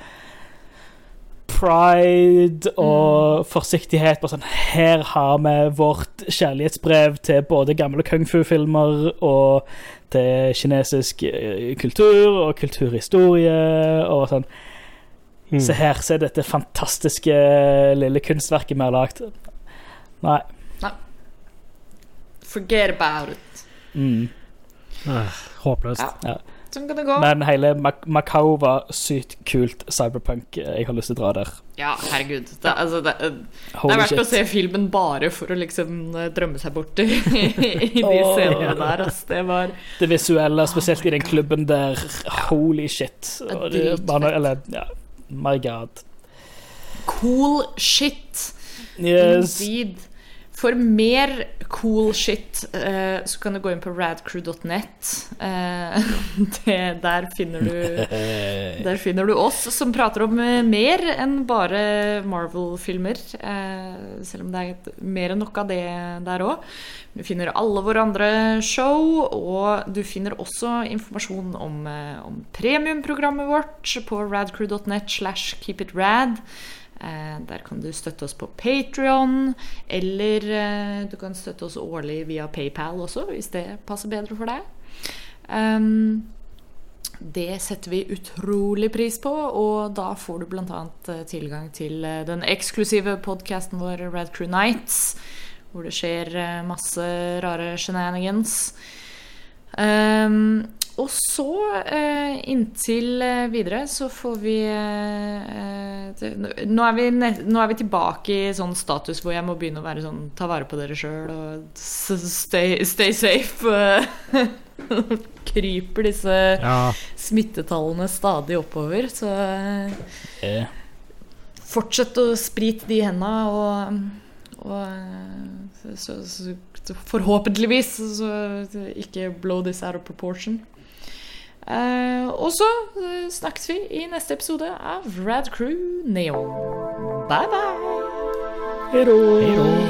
pride og
Mm.
forsiktighet på sånn Her har vi vårt kjærlighetsbrev til både gamle kung fu-filmer og til kinesisk eh, kultur og kulturhistorie og sånn.
Mm.
Se her, se dette fantastiske lille kunstverket vi har lagd. Nei.
Forget about it.
Mm.
Ah, håpløst.
Ja. Sånn kan det gå.
Men hele Mac Macau var sykt kult cyberpunk. Jeg har lyst til å dra der.
Ja, herregud. Det, altså, det, det er verdt å se filmen bare for å liksom eh, drømme seg bort i, i de
oh,
scenene der. Altså, det var
Det visuelle, spesielt i den klubben der. Holy shit.
Det er
Og det,
dritfett.
eller, ja, my god.
cool shit.
Yes.
Indeed. For mer cool shit, eh, så kan du gå inn på radcrew.net. Eh, der finner du Der finner du oss som prater om eh, mer enn bare Marvel-filmer. Eh, selv om det er mer enn nok av det der òg. Du finner alle våre andre show, og du finner også informasjon om, om premiumprogrammet vårt på radcrew.net slash keepitrad. Eh, der kan du støtte oss på Patrion, eller eh, du kan støtte oss årlig via PayPal også, hvis det passer bedre for deg. Um, det setter vi utrolig pris på, og da får du bl.a. tilgang til eh, den eksklusive podkasten vår Red Crew Nights, hvor det skjer eh, masse rare shenanigans. Um, og så, eh, inntil eh, videre, så får vi eh, nå, er vi nå er vi tilbake i sånn status hvor jeg må begynne å være sånn Ta vare på dere sjøl og stay, stay safe. Kryper disse
Ja,
smittetallene stadig oppover. Så eh,
Eh,
fortsett å sprite de henda, og, og så, så, så forhåpentligvis så ikke blow this out of proportion. Eh, og så eh, snakkes vi i neste episode av Rad Crew Neo. Bye, bye!
Hei.